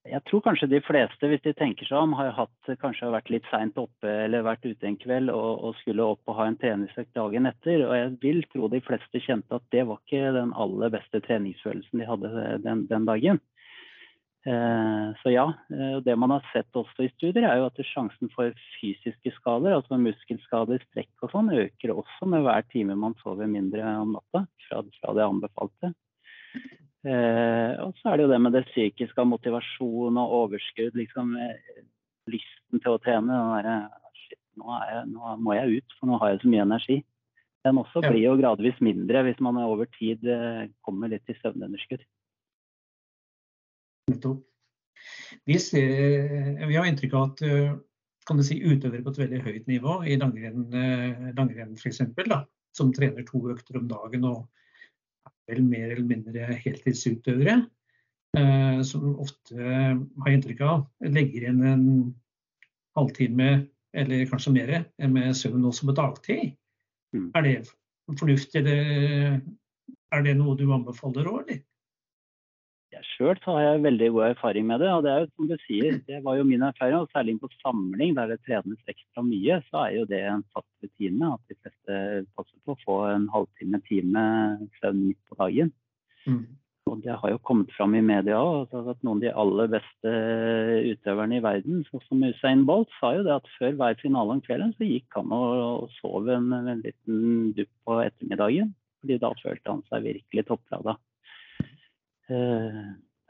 Speaker 4: Jeg tror kanskje de fleste, hvis de tenker seg om, har hatt, kanskje vært litt seint oppe eller vært ute en kveld og, og skulle opp og ha en treningsøkt dagen etter. Og jeg vil tro de fleste kjente at det var ikke den aller beste treningsfølelsen de hadde den, den dagen. Eh, så ja, eh, det man har sett også i studier, er jo at sjansen for fysiske skader, altså muskelskader, strekk og sånn, øker også med hver time man sover mindre om natta fra det anbefalte. Eh, og så er det jo det med det psykiske, motivasjon og overskudd. liksom eh, Lysten til å trene. Der, shit, nå, jeg, nå, må jeg ut, for nå har jeg så mye energi. Den også ja. blir jo gradvis mindre hvis man over tid eh, kommer litt i søvnunderskudd.
Speaker 2: Vi, ser, vi har inntrykk av at eh, kan du si, utøvere på et veldig høyt nivå i langrenn, eh, langrenn f.eks., som trener to økter om dagen og vel mer eller mindre heltidsutøvere, eh, som ofte har inntrykk av legger inn en halvtime eller kanskje mer med søvn også på dagtid. Mm. Er det fornuftig? eller er det noe du anbefaler òg, eller?
Speaker 4: Sjøl har jeg veldig god erfaring med det. og Det er jo som du sier, det var jo min erfaring. og Særlig på samling der det trenes ekstra mye, så er jo det en fast rutine. At de fleste passer på å få en halvtime, time søvn midt på dagen. Mm. Og Det har jo kommet fram i media òg, at noen av de aller beste utøverne i verden, sånn som Usain Bolt, sa jo det at før hver finale om kvelden så gikk han og, og sov en, en liten dupp på ettermiddagen. fordi da følte han seg virkelig topplada. Eh,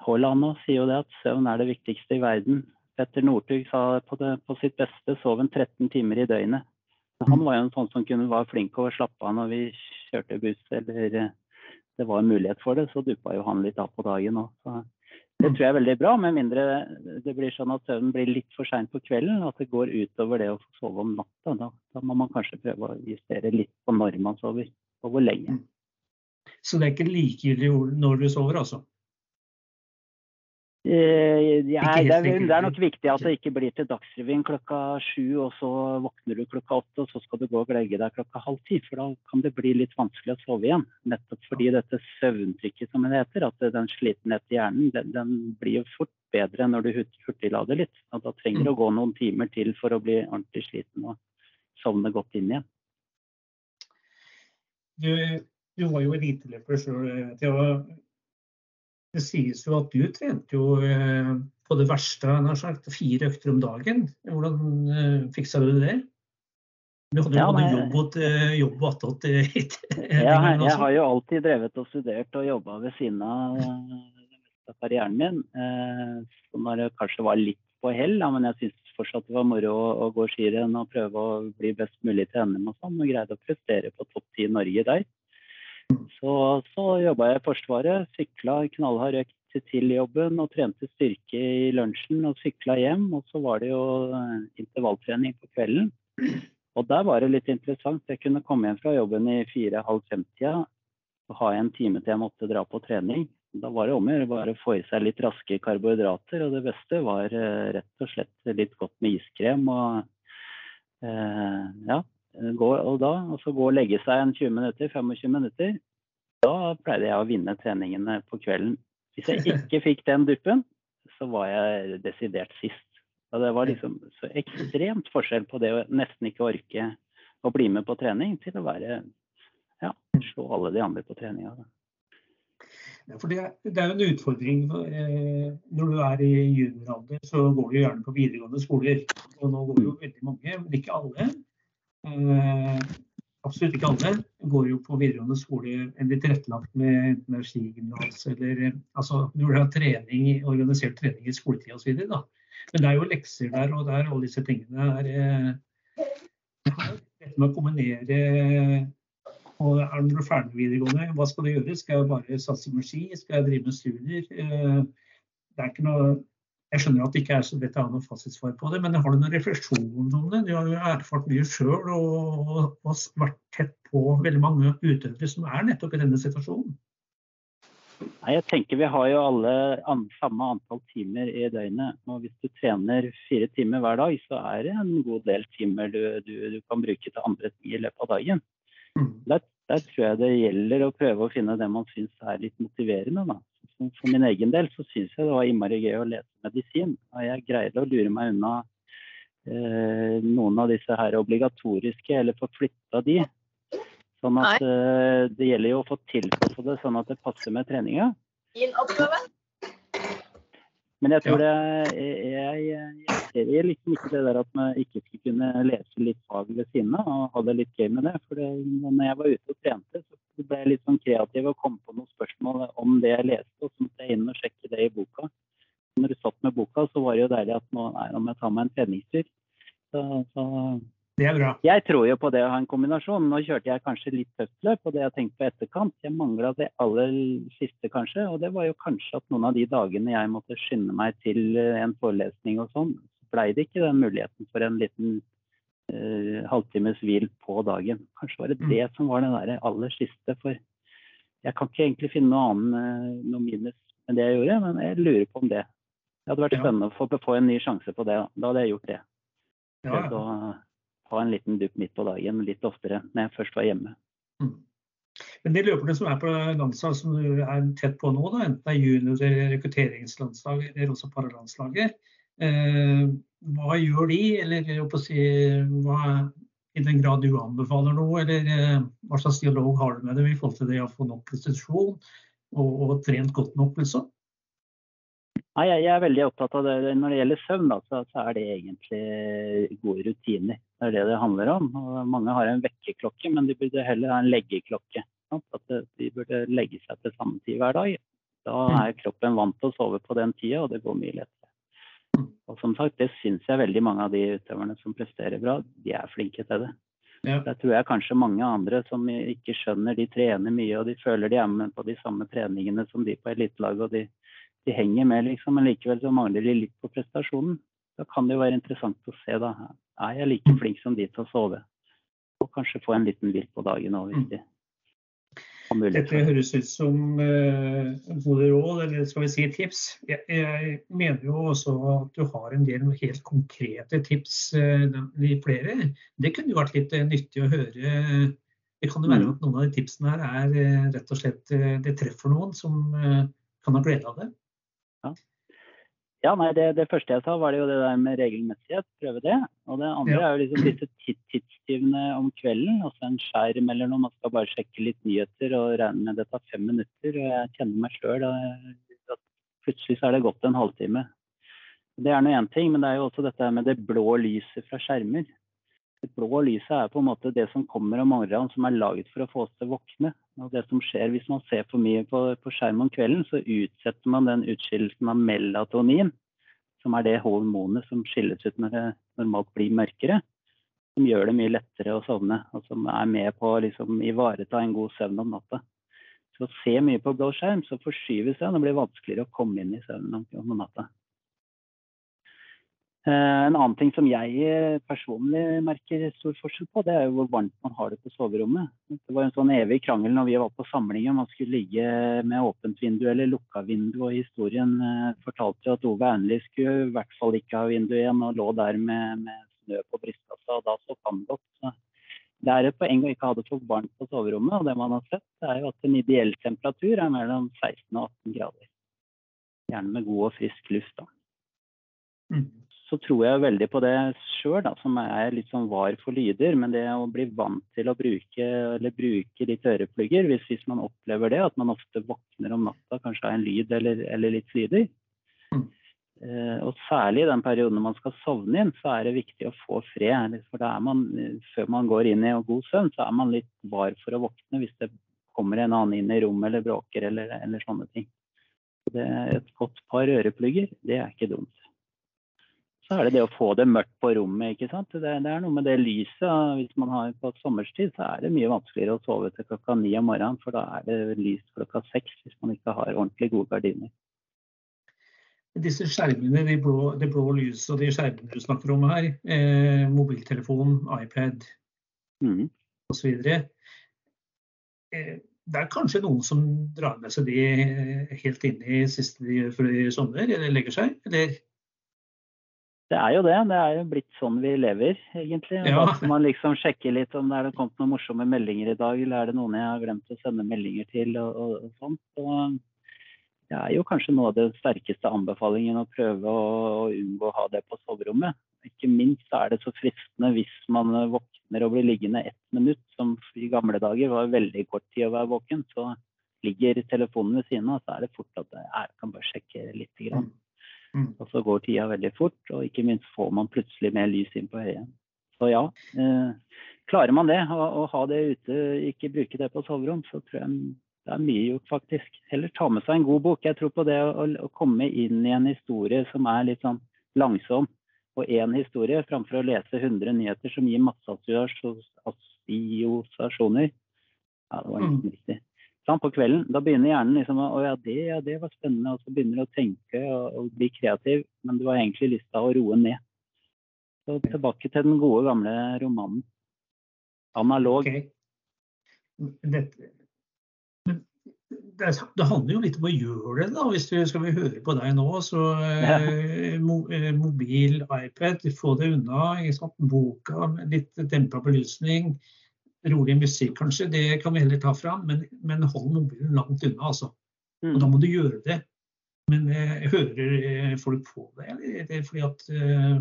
Speaker 4: Haaland sier jo det at søvn er det viktigste i verden. Petter Northug sa på, det, på sitt beste sov en 13 timer i døgnet. Han var jo en sånn som kunne være flink til å slappe av når vi kjørte buss eller eh, det var en mulighet for det, så duppa jo han litt av på dagen òg. Det tror jeg er veldig bra, med mindre det blir sånn at søvnen blir litt for sein på kvelden. At det går utover det å få sove om natta. Da, da, må man kanskje prøve å justere litt på når man sover, og hvor lenge.
Speaker 2: Så det er ikke likegyldig når du sover, altså?
Speaker 4: Eh, ja, det, er, det, er, nok viktig at det ikke blir til Dagsrevyen klokka sju, og så våkner du klokka åtte, og så skal du gå og legge deg klokka halv ti. For da kan det bli litt vanskelig å sove igjen. Nettopp fordi dette søvntrykket, som det heter, at den slitenhet i hjernen, den, den, blir jo fort bedre når du hurtiglader litt. Og da trenger du å gå noen timer til for å bli ordentlig sliten og sovne godt inn igjen.
Speaker 2: Du, du var jo eliteløper sjøl. Det sies jo at du trente jo eh, på det verste, nær sagt, fire økter om dagen. Hvordan eh, fiksa du det? Du hadde jo ja, både jobb og eh, attåt. *laughs*
Speaker 4: Ja, jeg har jo alltid drevet og studert og jobba ved siden av karrieren min. Så når det kanskje var litt på hell, men jeg syns fortsatt det var moro å, gå skirenn og prøve å bli best mulig til NM og sånn, og greide å prestere på topp ti i Norge der. Så, så jobba jeg i Forsvaret, sykla knallhard økt til jobben og trente styrke i lunsjen og sykla hjem. Og så var det jo eh, intervalltrening på kvelden. Og der var det litt interessant. Jeg kunne komme hjem fra jobben i fire-halv fem-tida og ha en time til jeg måtte dra på trening. Da var det om å gjøre bare få i seg litt raske karbohydrater. Og det beste var eh, rett og slett litt godt med iskrem og eh, ja, gå, og da, og så gå og legge seg en 20 minutter, 25 minutter. Da pleide jeg å vinne treningene på kvelden. Hvis jeg *laughs* ikke fikk den duppen, så var jeg desidert sist. Og det var liksom så ekstremt forskjell på det å nesten ikke orke å bli med på trening, til å være ja, slå alle de andre på treninga.
Speaker 2: Ja, for det, det, er jo en utfordring eh, når du er i junioralder, så går du gjerne på videregående skoler. Og nå går jo veldig mange, men ikke alle. Eh, absolutt ikke alle går jo på videregående skole eller tilrettelagt med energigymnas eller altså når du har trening, organisert trening i skoletida osv. Men det er jo lekser der, og der alle disse tingene er eh, Dette med å kombinere og er du er ferdig med videregående, hva skal du gjøre? Skal jeg bare satse på ski? Skal jeg drive med studier? Eh, det er ikke noe jeg skjønner at det ikke er så lett å ha noe fasitsvar på det, men har du noen refleksjoner om det? Du har jo erfart mye sjøl og, og, og, vært tett på veldig mange utøvere som er nettopp i denne situasjonen.
Speaker 4: Nei, jeg tenker Vi har jo alle samme antall timer i døgnet. og Hvis du trener fire timer hver dag, så er det en god del timer du, du, du kan bruke til andre ting i løpet av dagen. Der, der, tror jeg det gjelder å prøve å finne det man syns er litt motiverende. Da. For min egen del så syns jeg det var innmari gøy å lese medisin. Og jeg greide å lure meg unna eh, noen av disse her obligatoriske, eller få flytta de. Sånn at eh, det gjelder jo å få tilpassa det sånn at det passer med treninga. Men jeg tror det jeg, jeg, ser liksom ikke det der at man ikke skulle kunne lese litt fag ved siden av og ha det litt gøy med det. For det, når jeg var ute og trente, så ble jeg litt sånn kreativ og kom på noen spørsmål om det jeg leste, og så måtte jeg inn og sjekke det i boka. Når du satt med boka, så var det jo deilig at nå, nei, må jeg ta meg en treningstur. Så, så
Speaker 2: det er bra.
Speaker 4: Jeg tror jo på det å ha en kombinasjon. Nå kjørte jeg kanskje litt tøft løp, og det jeg tenkte på etterkant. Jeg mangla det aller siste, kanskje. Og det var jo kanskje at noen av de dagene jeg måtte skynde meg til eh, en forelesning og sånn, så blei det ikke den muligheten for en liten uh, halvtimes hvil på dagen. Kanskje var det mm. det som var det der aller siste. For jeg kan ikke egentlig finne noe annet uh, noe minus enn det jeg gjorde, men jeg lurer på om det. Det hadde vært spennende å få, få en ny sjanse på det. Da hadde jeg gjort det. Ja, ja ha en liten dupp midt på dagen litt oftere når jeg først var hjemme. Mm.
Speaker 2: Men de løperne som er på landslag som du er tett på nå, da, enten det er junior- eller rekrutteringslandslag eller også paralandslaget, eh, hva gjør de? Eller si, hva, i den grad du anbefaler noe, eller eh, hva slags dialog har du med dem i forhold til det å få nok prestasjon og, og trent godt nok, liksom?
Speaker 4: Nei, jeg, er veldig opptatt av det. Når det gjelder søvn, da, så, så, er det egentlig gode rutiner. Det er det det handler om. Og mange har en vekkerklokke, men de burde heller ha en leggeklokke. At de burde legge seg til samme tid hver dag. Da mm. er kroppen vant til å sove på den tida, og det går mye lettere. Mm. Og som sagt, Det syns jeg veldig mange av de utøverne som presterer bra, de er flinke til det. Ja. Der tror jeg kanskje mange andre som ikke skjønner, de trener mye og de føler de er med på de samme treningene som de på elitelaget. og de de henger med, liksom, men likevel så mangler de litt på prestasjonen. Da kan det jo være interessant å se, da. Er jeg like flink som de til å sove? Og kanskje få en liten hvil på dagen òg, hvis de
Speaker 2: har mulighet. Dette høres ut som uh, råd, eller skal vi si tips. Jeg, jeg, mener jo også at du har en del helt konkrete tips, uh, flere. Det kunne jo vært litt uh, nyttig å høre. Det kan jo være mm. at noen av de tipsene her er rett og slett det treffer noen som kan ha glede av det.
Speaker 4: Ja. Ja, nei, det, det, første jeg sa, var det jo det der med regelmessighet. Prøve det. Og det andre ja. er jo liksom disse tidstyvene om kvelden. Altså en skjerm eller noe. Man skal bare sjekke litt nyheter og regne med det tar fem minutter. Og jeg kjenner meg sjøl at plutselig så er det gått en halvtime. Det er nå én ting, men det er jo også dette med det blå lyset fra skjermer. Det blå lyset er på en måte det som kommer om morgenen, som er laget for å få oss til å våkne. Og det som skjer Hvis man ser for mye på, på skjerm om kvelden, så utsetter man den utskillelsen av melatonin, som er det hormonet som skilles ut når det normalt blir mørkere. Som gjør det mye lettere å sovne, og som er med på å liksom, ivareta en god søvn om natta. Så å se mye på blå skjerm, så forskyves det, og det blir vanskeligere å komme inn i søvnen om natta. Eh, en annen ting som jeg eh, personlig merker stor forskjell på, det er jo hvor varmt man har det på soverommet. Det var en sånn evig krangel når vi var på samling om man skulle ligge med åpent vindu eller lukka vindu. Og historien eh, fortalte jo at Ove Aunli skulle i hvert fall ikke ha vindu igjen og lå der med, med snø på brystkassa, og da så han godt. Så det er et poeng å ikke ha det for varmt på soverommet. Og det man har sett, er jo at en ideell temperatur er mellom 16 og 18 grader. Gjerne med god og frisk luft. da.
Speaker 2: Mm.
Speaker 4: Så tror jeg veldig på det sjøl, som er litt sånn var for lyder. Men det å bli vant til å bruke, eller bruke litt øreplugger, hvis, hvis man opplever det, at man ofte våkner om natta kanskje av en lyd eller, eller litt lyder,
Speaker 2: Mm.
Speaker 4: Eh, og særlig i den perioden man skal sovne inn, så er det viktig å få fred. For da er man, før man går inn i god søvn, så er man litt var for å våkne hvis det kommer en annen inn i rommet eller bråker eller, eller sånne ting. Så det et godt par øreplugger, det er ikke dumt. Så er det det å få det mørkt på rommet. ikke sant? Det, det er noe med det lyset. Hvis man har på sommerstid, så er det mye vanskeligere å sove til klokka ni om morgenen, for da er det lyst klokka seks hvis man ikke har ordentlig gode gardiner.
Speaker 2: Disse skjermene, de blå, det blå lyset og de skjermene du snakker om her, eh, mobiltelefon, iPad
Speaker 4: Mm.
Speaker 2: osv. Eh, det er kanskje noen som drar med seg de eh, helt inn i siste de gjør før de sovner, eller legger seg? Eller?
Speaker 4: Det er jo det. Det er jo blitt sånn vi lever, egentlig.
Speaker 2: Ja.
Speaker 4: Da man liksom sjekker litt om det er det kommet noen morsomme meldinger i dag, eller er det noen jeg har glemt å sende meldinger til, og, og, og sånt. Og det er jo kanskje noe av den sterkeste anbefalingen å prøve å, å unngå å ha det på soverommet. Ikke minst er det så fristende hvis man våkner og blir liggende ett minutt, som i gamle dager var veldig kort tid å være våken. Så ligger telefonen ved siden av, så er det fort at jeg kan bare sjekke litt. Grann.
Speaker 2: Mm.
Speaker 4: Og så går tida veldig fort, og ikke minst får man plutselig mer lys inn på øyet. Så ja, eh, klarer man det, å ha det ute, ikke bruke det på soverom, så tror jeg det er mye gjort, faktisk. Heller ta med seg en god bok. Jeg tror på det å, å komme inn i en historie som er litt sånn langsom, og én historie, framfor å lese 100 nyheter som gir masse assosiasjoner. Ja, det var
Speaker 2: Mm.
Speaker 4: nesten riktig. Sånn, på kvelden, da begynner hjernen liksom å ja, det, ja, det var spennende, og så begynner du å tenke og, og bli kreativ, men du har egentlig lyst til å roe ned. Så tilbake til den gode, gamle romanen. Analog.
Speaker 2: Okay. Dette, det, det handler jo litt om å gjøre det, da. Hvis du skal vi høre på deg nå, så *laughs* ja. mo, eh, mobil, iPad, få det unna. Sant? Boka, litt dempa belysning. Rolig musikk kanskje, det kan vi heller ta fram. Men, men hold mobilen langt unna, altså. Og da
Speaker 4: Mm.
Speaker 2: må du gjøre det. Men eh, hører eh, folk på det, eller er det fordi at eh,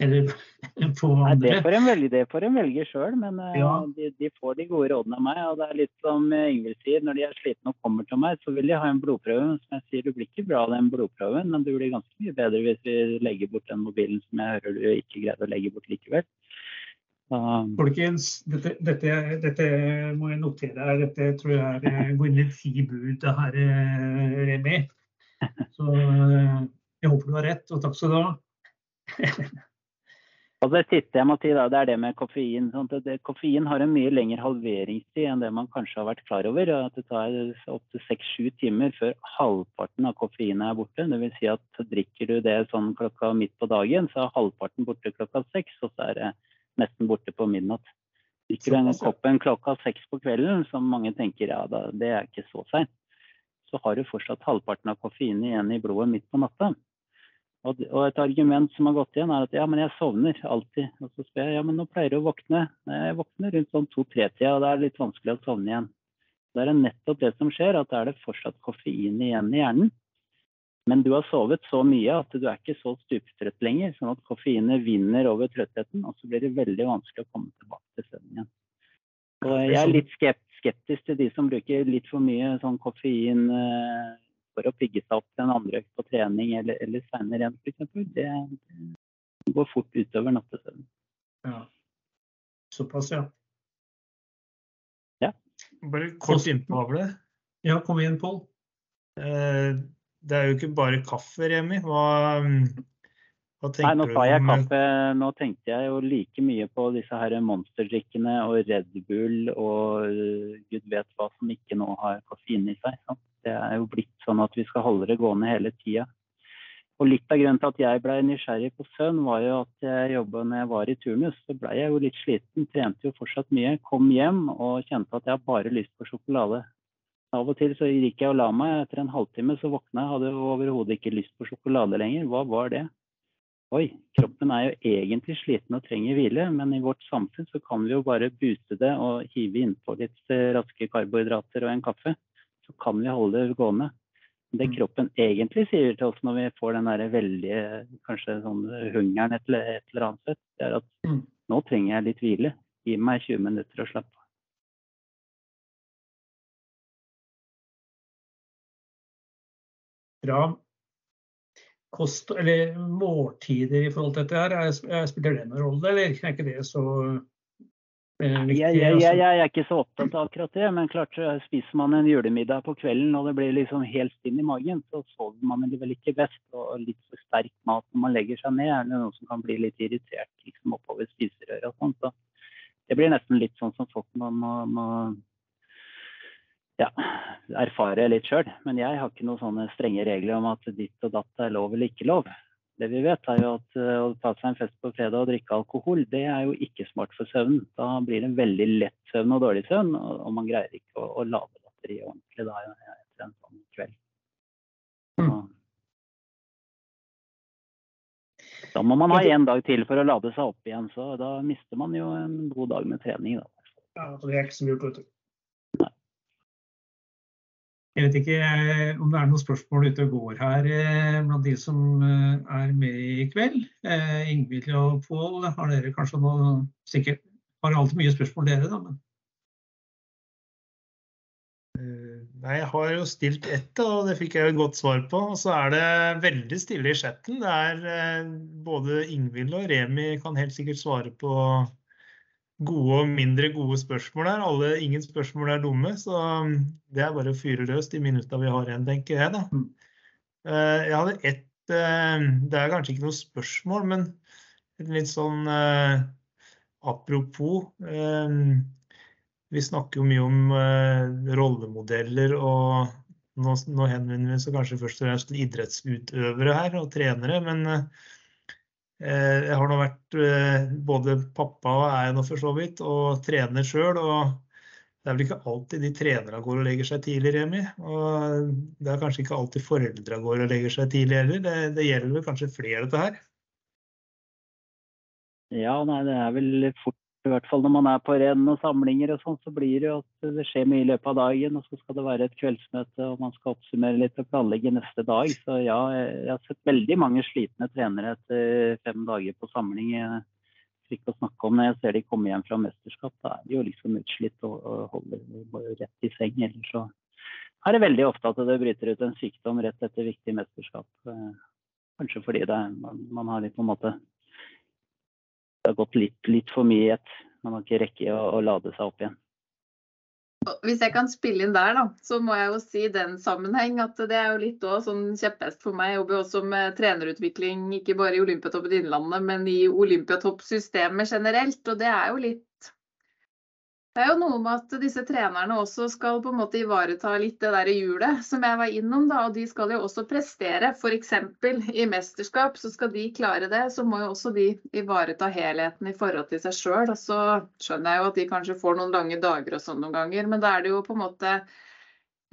Speaker 2: Eller *laughs* på
Speaker 4: Nei, det får en velge, det får en velge sjøl, men eh,
Speaker 2: Ja.
Speaker 4: de, de får de gode rådene av meg. Og det er litt som eh, Ingvild sier, når de er slitne og kommer til meg, så vil de ha en blodprøve. Som jeg sier, du blir ikke bra av den blodprøven, men du blir ganske mye bedre hvis vi legger bort den mobilen som jeg hører du ikke greide å legge bort likevel. Så,
Speaker 2: Folkens, dette, dette, dette må jeg notere her. Dette tror jeg er eh, går inn i ti bud, det her, eh, Remi. Så eh, jeg håper du har rett, og takk skal du ha. *laughs*
Speaker 4: Og det siste jeg må si, da, det er det med koffein. Koffein har en mye lengre halveringstid enn det man kanskje har vært klar over. At det tar opptil seks-sju timer før halvparten av koffeinet er borte. Dvs. Si at drikker du det sånn klokka midt på dagen, så er halvparten borte klokka seks, og så er det nesten borte på midnatt. Drikker du en
Speaker 2: Såpass, ja.
Speaker 4: kopp en klokka seks på kvelden, som mange tenker ja, da, det er ikke så seint, så har du fortsatt halvparten av koffeinen igjen i blodet midt på natta. Og, og et argument som har gått igjen, er at ja, men jeg sovner alltid. Og så spør jeg ja, men nå pleier du å våkne. Jeg våkner rundt sånn to-tre-tida, og det er litt vanskelig å sovne igjen. Det er nettopp det som skjer, at da er det fortsatt koffein igjen i hjernen. Men du har sovet så mye at du er ikke så stuptrøtt lenger, sånn at koffeinet vinner over trøttheten, og så blir det veldig vanskelig å komme tilbake til søvnen igjen. Og jeg er litt skeptisk til de som bruker litt for mye sånn koffein eh, for å pigge seg opp til en andre økt på trening eller, eller seinere igjen, f.eks. Det, det går fort utover nattesøvnen.
Speaker 2: Ja. Såpass, ja.
Speaker 1: Bare kort innpå av det.
Speaker 2: Ja, kom igjen, Pål.
Speaker 1: Eh, Det er jo ikke bare kaffe, Remi. Hva, hva tenker
Speaker 4: Nei, nå sa jeg kaffe. Nå tenkte jeg jo like mye på disse her monsterdrikkene og Red Bull og øh, gud vet hva som ikke nå har koffein i seg. Sant? Det er jo blitt sånn at vi skal holde det gående hele tida. Og litt av grunnen til at jeg ble nysgjerrig på søvn, var jo at jeg jobba når jeg var i turnus. Så ble jeg jo litt sliten, trente jo fortsatt mye. Kom hjem og kjente at jeg bare lyst på sjokolade. Av og til så gikk jeg og la meg. Etter en halvtime så våkna jeg, hadde overhodet ikke lyst på sjokolade lenger. Hva var det? oi, kroppen er jo egentlig sliten og trenger hvile, men i vårt samfunn så kan vi jo bare booste det og hive innpå litt eh, raske karbohydrater og en kaffe. Så kan vi holde det gående. Det
Speaker 2: Mm.
Speaker 4: kroppen egentlig sier til oss når vi får den der veldige kanskje sånn hungeren et, eller- annet sett, det er at
Speaker 2: Mm.
Speaker 4: nå trenger jeg litt hvile. Gi meg 20 minutter og slappe
Speaker 2: Bra. Kost, eller måltider i forhold til dette her, er- er- spiller det noen rolle, eller er ikke det så eh, viktig?
Speaker 4: Jeg, jeg,
Speaker 2: altså?
Speaker 4: jeg, jeg er ikke så opptatt av akkurat det, men klart så spiser man en julemiddag på kvelden og det blir liksom helt stinn i magen, så sover man vel ikke best. Og litt for sterk mat når man legger seg ned, er det noen som kan bli litt irritert liksom oppover spiserøret og sånn. Så det blir nesten litt sånn som folk man må ja, erfare litt sjøl. Men jeg har ikke noen sånne strenge regler om at ditt og datt er lov eller ikke lov. Det vi vet er jo at eh, å ta seg en fest på fredag og drikke alkohol, det er jo ikke smart for søvnen. Da blir det en veldig lett søvn og dårlig søvn, og, man greier ikke å, å lade batteriet ordentlig da etter en sånn kveld.
Speaker 2: Mm.
Speaker 4: Så, da må man ha én dag til for å lade seg opp igjen, så da mister man jo en god dag med trening. Da.
Speaker 2: Ja, det er ikke så mye, vet du. Jeg vet ikke eh, om det er noen spørsmål ute og går her eh, blant de som eh, er med i kveld. Ingvild og Pål, har dere kanskje noe Sikkert har alltid mye spørsmål dere, da. Men
Speaker 1: Nei, jeg har jo stilt ett, og det fikk jeg jo et godt svar på. Og så er det veldig stille i chatten. Det er både Ingvild og Remi kan helt sikkert svare på gode og mindre gode spørsmål her. Alle, ingen spørsmål er dumme, så um, det er bare å fyre løs de minutta vi har igjen, tenker jeg, da.
Speaker 2: Mm.
Speaker 1: Eh, Jeg hadde ett eh, Det er kanskje ikke noe spørsmål, men litt sånn eh, apropos. vi snakker jo mye om rollemodeller, og nå, henvender vi oss kanskje først og fremst til idrettsutøvere her og trenere. Men jeg har nå vært eh, både pappa og er jeg nå for så vidt, og trener sjøl. Og det er vel ikke alltid de trenerne går og legger seg tidlig, Remi. Og det er kanskje ikke alltid foreldra går og legger seg tidlig heller. Det, det gjelder vel kanskje flere, dette her.
Speaker 4: Ja, nei, det er vel fort i hvert fall når man er på renn og samlinger og sånn, så blir det jo at det skjer mye i løpet av dagen. Og så skal det være et kveldsmøte, og man skal oppsummere litt og planlegge neste dag. Så ja, jeg har sett veldig mange slitne trenere etter fem dager på samling. For ikke å snakke om når jeg ser de komme hjem fra mesterskap, da er de jo liksom utslitt og, holder rett i seng. Ellers så er det veldig ofte at det bryter ut en sykdom rett etter viktig mesterskap. Eh, Kanskje fordi det, man, man har litt på en måte det har gått litt, litt for mye i ett. Man har ikke rekke å, å lade seg opp igjen.
Speaker 3: Hvis jeg kan spille inn der, da, så må jeg jo si i den sammenheng at det er jo litt òg sånn kjepphest for meg. Jeg jobber jo også med trenerutvikling, ikke bare i Olympiatoppen Innlandet, men i Olympiatoppsystemet generelt. Og det er jo litt Det er jo noe med at disse trenerne også skal på en måte ivareta litt det der hjulet som jeg var innom, da. Og de skal jo også prestere. F.eks. i mesterskap, så skal de klare det, så må jo også de ivareta helheten i forhold til seg sjøl. Så skjønner jeg jo at de kanskje får noen lange dager og sånn noen ganger, men da er det jo på en måte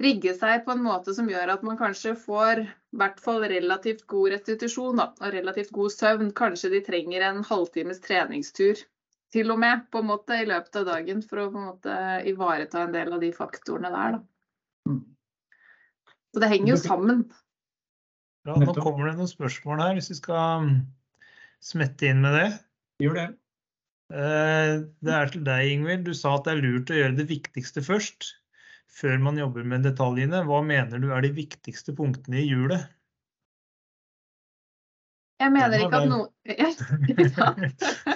Speaker 3: rigge seg på en måte som gjør at man kanskje får i hvert fall relativt god restitusjon da, og relativt god søvn. Kanskje de trenger en halvtimes treningstur til og med på en måte i løpet av dagen for å på en måte ivareta en del av de faktorene der. Da.
Speaker 2: Mm.
Speaker 3: Så det henger jo sammen.
Speaker 1: Bra, nå kommer det noen spørsmål her, hvis vi skal mm, smette inn med det.
Speaker 2: gjør det.
Speaker 1: Eh, Det er til deg, Ingvild. Du sa at det er lurt å gjøre det viktigste først, før man jobber med detaljene. Hva mener du er de viktigste punktene i hjulet?
Speaker 3: Jeg mener ikke at noe *laughs* ja. *laughs*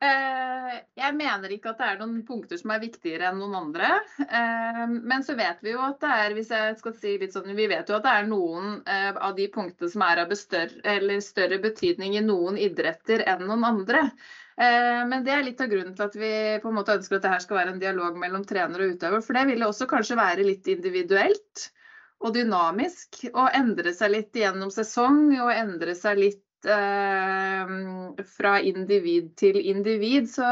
Speaker 3: Eh, Jeg mener ikke at det er noen punkter som er viktigere enn noen andre. Eh, Men så vet vi jo at det er, hvis jeg skal si litt sånn, vi vet jo at det er noen eh, av de punktene som er av eller større betydning i noen idretter enn noen andre. Men det er litt av grunnen til at vi på en måte ønsker at det her skal være en dialog mellom trener og utøver. For det vil også kanskje være litt individuelt og dynamisk. Og endre seg litt gjennom sesong og endre seg litt eh, fra individ til individ. Så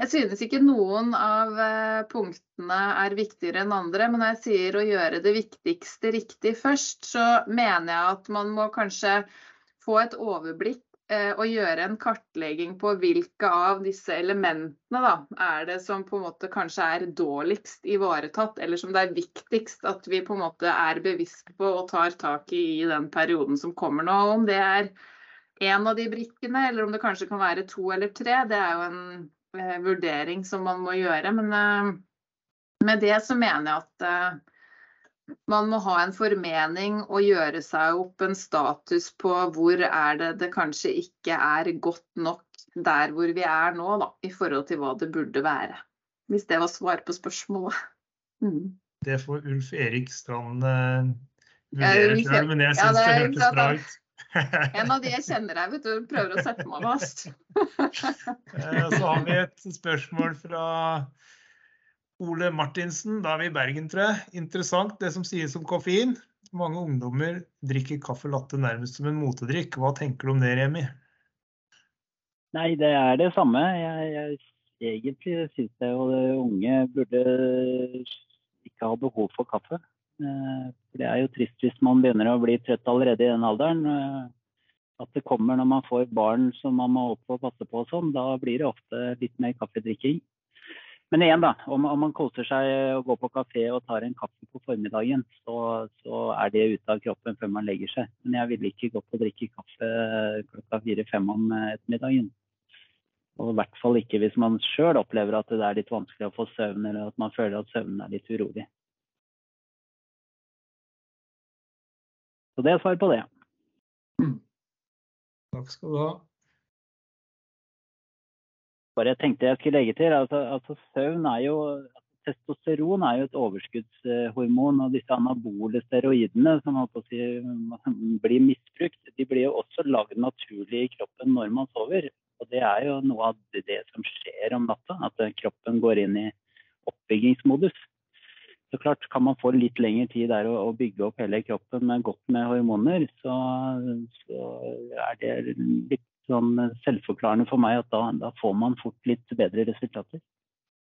Speaker 3: jeg synes ikke noen av eh, punktene er viktigere enn andre. Men når jeg sier å gjøre det viktigste riktig først, så mener jeg at man må kanskje få et overblikk eh, og gjøre en kartlegging på hvilke av disse elementene da, er det som på en måte kanskje er dårligst ivaretatt, eller som det er viktigst at vi på en måte er bevisst på og tar tak i i den perioden som kommer nå. Om det er én av de brikkene, eller om det kanskje kan være to eller tre, det er jo en eh, vurdering som man må gjøre. Men eh, med det så mener jeg at eh, man må ha en formening og gjøre seg opp en status på hvor er det det kanskje ikke er godt nok der hvor vi er nå, da, i forhold til hva det burde være. Hvis det var svar på spørsmålet. *laughs* Mm.
Speaker 1: Det får Ulf Erik Strand uh, vurdere sjøl, men jeg
Speaker 3: ja, det
Speaker 1: det, hørtes bra ut.
Speaker 3: En av de jeg kjenner deg, vet du, prøver å sette meg fast.
Speaker 1: Eh, Så har vi et spørsmål fra Ole Martinsen. Da er vi i Bergen, tror jeg. Interessant det som sies om koffein. Mange ungdommer drikker kaffe latte nærmest som en motedrikk. Hva tenker du om det, Remi?
Speaker 4: Nei, det er det samme. Jeg, jeg egentlig syns jeg jo unge burde ikke ha behov for kaffe. Eh, For det er jo trist hvis man begynner å bli trøtt allerede i den alderen. eh, At det kommer når man får barn som man må opp og passe på og sånn. Da blir det ofte litt mer kaffedrikking. Men igjen, da. Om, om man koser seg og går på kafé og tar en kaffe på formiddagen, så, så er det ute av kroppen før man legger seg. Men jeg ville ikke gått og drikke kaffe klokka fire-fem om ettermiddagen. Og i hvert fall ikke hvis man sjøl opplever at det er litt vanskelig å få søvn, eller at man føler at søvnen er litt urolig. Så det er svar på det.
Speaker 1: Takk skal du ha.
Speaker 4: Bare jeg tenkte jeg skulle legge til altså, altså søvn er jo Testosteron er jo et overskuddshormon, og disse anabole steroidene som si, blir misbrukt, de blir jo også lagd naturlig i kroppen når man sover. Og det er jo noe av det som skjer om natta, at kroppen går inn i oppbyggingsmodus. Så klart Kan man få litt lengre tid der å bygge opp hele kroppen med godt med hormoner, så, så er det litt sånn selvforklarende for meg at da, da får man fort litt bedre resultater.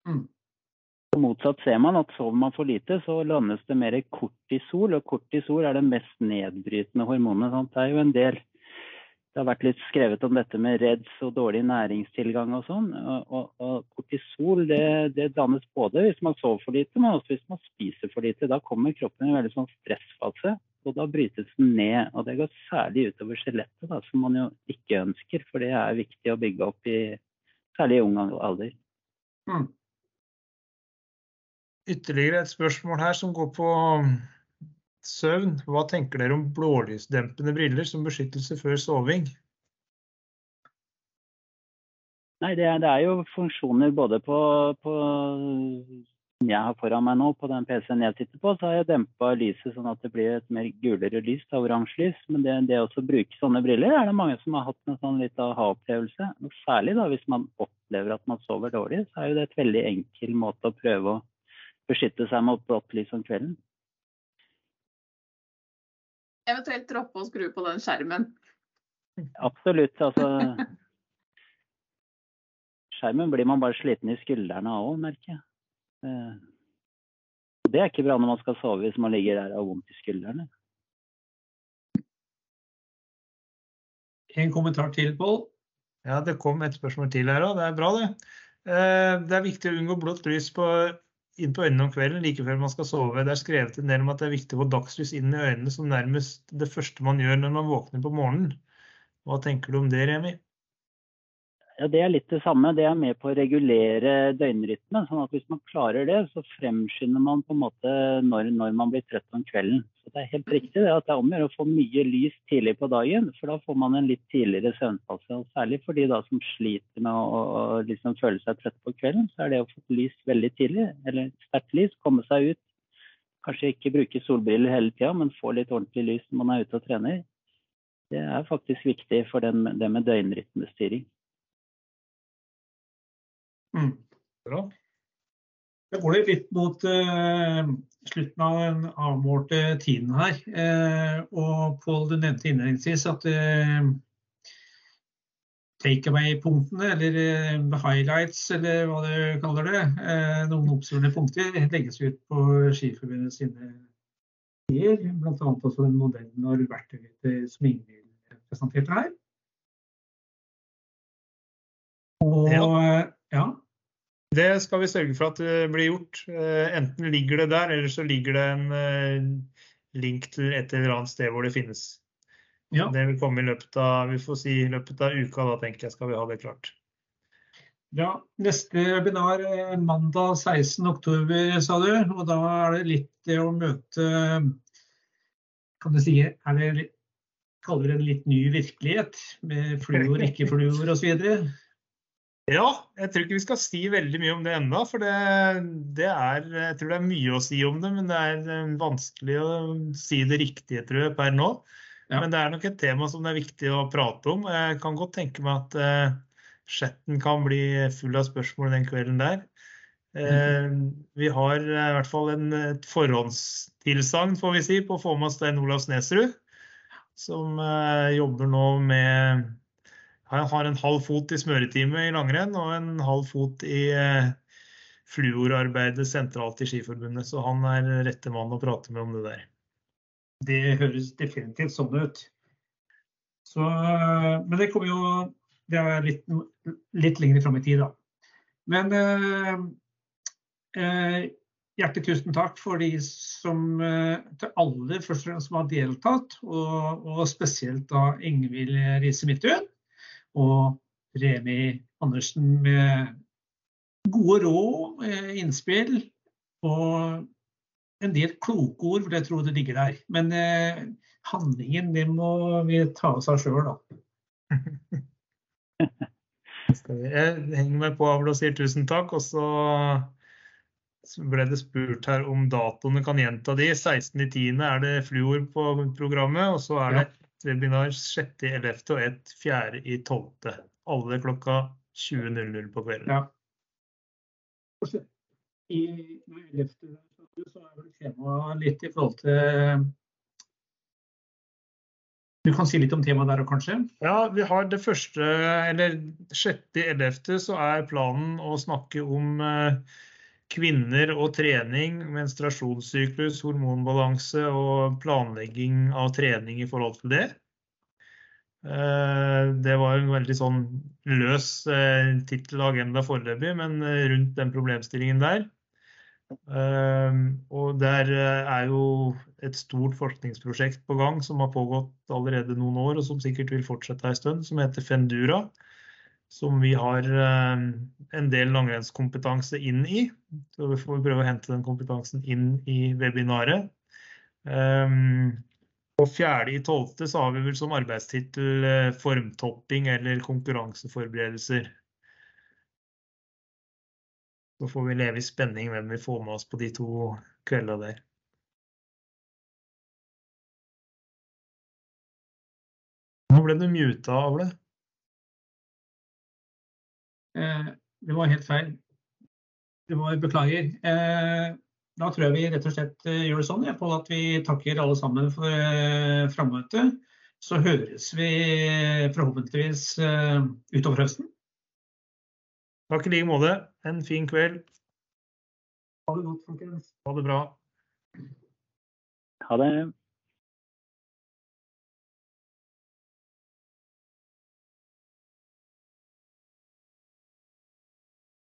Speaker 2: Mm.
Speaker 4: Motsatt ser man at sover man for lite, så landes det mer kortisol. Og kortisol er det mest nedbrytende hormonet. Sant? Det er jo en del Det har vært litt skrevet om dette med reds og dårlig næringstilgang og sånn. Og, og, kortisol det, det dannes både hvis man sover for lite, men også hvis man spiser for lite. Da kommer kroppen i en veldig sånn stressfase, og da brytes den ned. Og det går særlig utover skjelettet, som man jo ikke ønsker, for det er viktig å bygge opp i særlig i ung alder.
Speaker 2: Mm.
Speaker 1: Ytterligere et spørsmål her som går på søvn. Hva tenker dere om blålysdempende briller som beskyttelse før soving?
Speaker 4: Nei, det det er jo funksjoner både på, på som jeg har foran meg nå, på den PC-en jeg sitter på, så har jeg dempa lyset sånn at det blir et mer gulere lys, oransje lys. Men det, det å bruke sånne briller er det mange som har hatt en sånn litt aha-opplevelse. Særlig da hvis man opplever at man sover dårlig, så er jo det et veldig enkel måte å prøve å beskytte seg mot blått lys om kvelden.
Speaker 3: Eventuelt droppe å skru på den skjermen.
Speaker 4: Absolutt. Altså Skjermen blir man bare sliten i skuldrene av òg, merker jeg. Eh, Det er ikke bra når man skal sove hvis man ligger der og har vondt i skuldrene.
Speaker 2: En kommentar til, Pål.
Speaker 1: Ja, det kom et spørsmål til her òg. Det er bra, det. Eh, Det er viktig å unngå blått lys på, inn på øynene om kvelden like før man skal sove. Det er skrevet en del om at det er viktig å få dagslys inn i øynene som nærmest det første man gjør når man våkner på morgenen. Hva tenker du om det, Remi?
Speaker 4: Ja, Det er litt det samme. Det er med på å regulere døgnrytmen. sånn at Hvis man klarer det, så fremskynder man på en måte når, når man blir trøtt om kvelden. Så Det er helt riktig det at det er om å gjøre å få mye lys tidlig på dagen. For da får man en litt tidligere søvnfase. og Særlig for de da som sliter med å, å liksom føle seg trøtt på kvelden, så er det å få lys veldig tidlig, eller sterkt lys, komme seg ut. Kanskje ikke bruke solbriller hele tida, men få litt ordentlig lys når man er ute og trener. Det er faktisk viktig for det med døgnrytmestyring.
Speaker 2: Mm.
Speaker 1: Bra.
Speaker 2: Da går det litt mot uh, slutten av den avmålte tiden her. Uh, og Pål, du nevnte innledningsvis at uh, takeaway-punktene, eller uh, highlights, eller hva du kaller det, eh, noen oppsummerende punkter, legges ut på Skiforbundet sine sider. Bl.a. også den modellen og verktøyet som Ingvild presenterte her. Og
Speaker 1: Ja. Det skal vi sørge for at det blir gjort. Eh, Enten ligger det der, eller så ligger det en eh, link til et eller annet sted hvor det finnes.
Speaker 2: ja.
Speaker 1: Det vil komme i løpet av vi får si løpet av uka, da tenker jeg skal vi ha det klart.
Speaker 2: Ja, neste webinar er mandag 16. oktober, sa du. Og da er det litt det å møte Kan du si er det Kaller du det en litt ny virkelighet med fluor, ikke fluor osv.?
Speaker 1: Ja, jeg tror ikke vi skal si veldig mye om det ennå, for det, det er Jeg tror det er mye å si om det, men det er eh, vanskelig å si det riktige, tror jeg, per nå.
Speaker 2: Ja.
Speaker 1: Men det er nok et tema som det er viktig å prate om. Jeg kan godt tenke meg at eh, chatten kan bli full av spørsmål den kvelden der. Eh, vi har eh, i hvert fall en, et forhåndstilsagn, får vi si, på å få med oss Stein Olav Snesrud, som eh, jobber nå med han har en halv fot i smøretime i langrenn og en halv fot i eh, fluorarbeidet sentralt i Skiforbundet. Så han er rette mann å prate med om det der.
Speaker 2: Det høres definitivt sånn ut. Så, men det kommer jo Det er litt, litt lenger fram i tid, da. Men eh, eh, hjertelig tusen takk for de som eh, til alle først og fremst som har deltatt, og, og spesielt da Ingvild Riise Midthun og Remi Andersen med gode råd, eh, innspill og en del kloke ord, for jeg tror det ligger der. Men eh, handlingen, det må vi ta oss av sjøl, da. *laughs*
Speaker 1: Jeg henger meg på Avl og sier tusen takk. Og så ble det spurt her om datoene kan gjenta de. 16.10. er det fluor på programmet, og så er det et webinar 6.11. og et 4.12. Alle klokka 20.00 på kvelden.
Speaker 2: Ja. I løftet så er vel temaet litt i forhold til Du kan si litt om temaet der òg, kanskje?
Speaker 1: Ja, vi har det første, eller 6.11. så er planen å snakke om eh, kvinner og trening, menstruasjonssyklus, hormonbalanse og planlegging av trening i forhold til det. Eh, Det var en veldig sånn løs eh, tittel og agenda foreløpig, men eh, rundt den problemstillingen der. Og der er jo et stort forskningsprosjekt på gang som har pågått allerede noen år, og som sikkert vil fortsette en stund, som heter Fendura. Som vi har eh, en del langrennskompetanse inn i. Så vi får prøve å hente den kompetansen inn i webinaret. Um, og 4.12. så har vi vel som arbeidstittel eh, formtopping eller konkurranseforberedelser. Så får vi leve i spenning hvem vi får med oss på de to kveldene der. Nå ble du muta, Avle.
Speaker 2: Eh, det var helt feil. Det var Beklager. Eh, da tror jeg vi rett og slett eh, gjør det sånn ja, Pål, at vi takker alle sammen for eh, frammøtet. Så høres vi forhåpentligvis eh, utover høsten.
Speaker 1: Takk i like måte. En fin kveld.
Speaker 2: Ha det godt, folkens.
Speaker 1: Ha det bra.
Speaker 4: Ha det.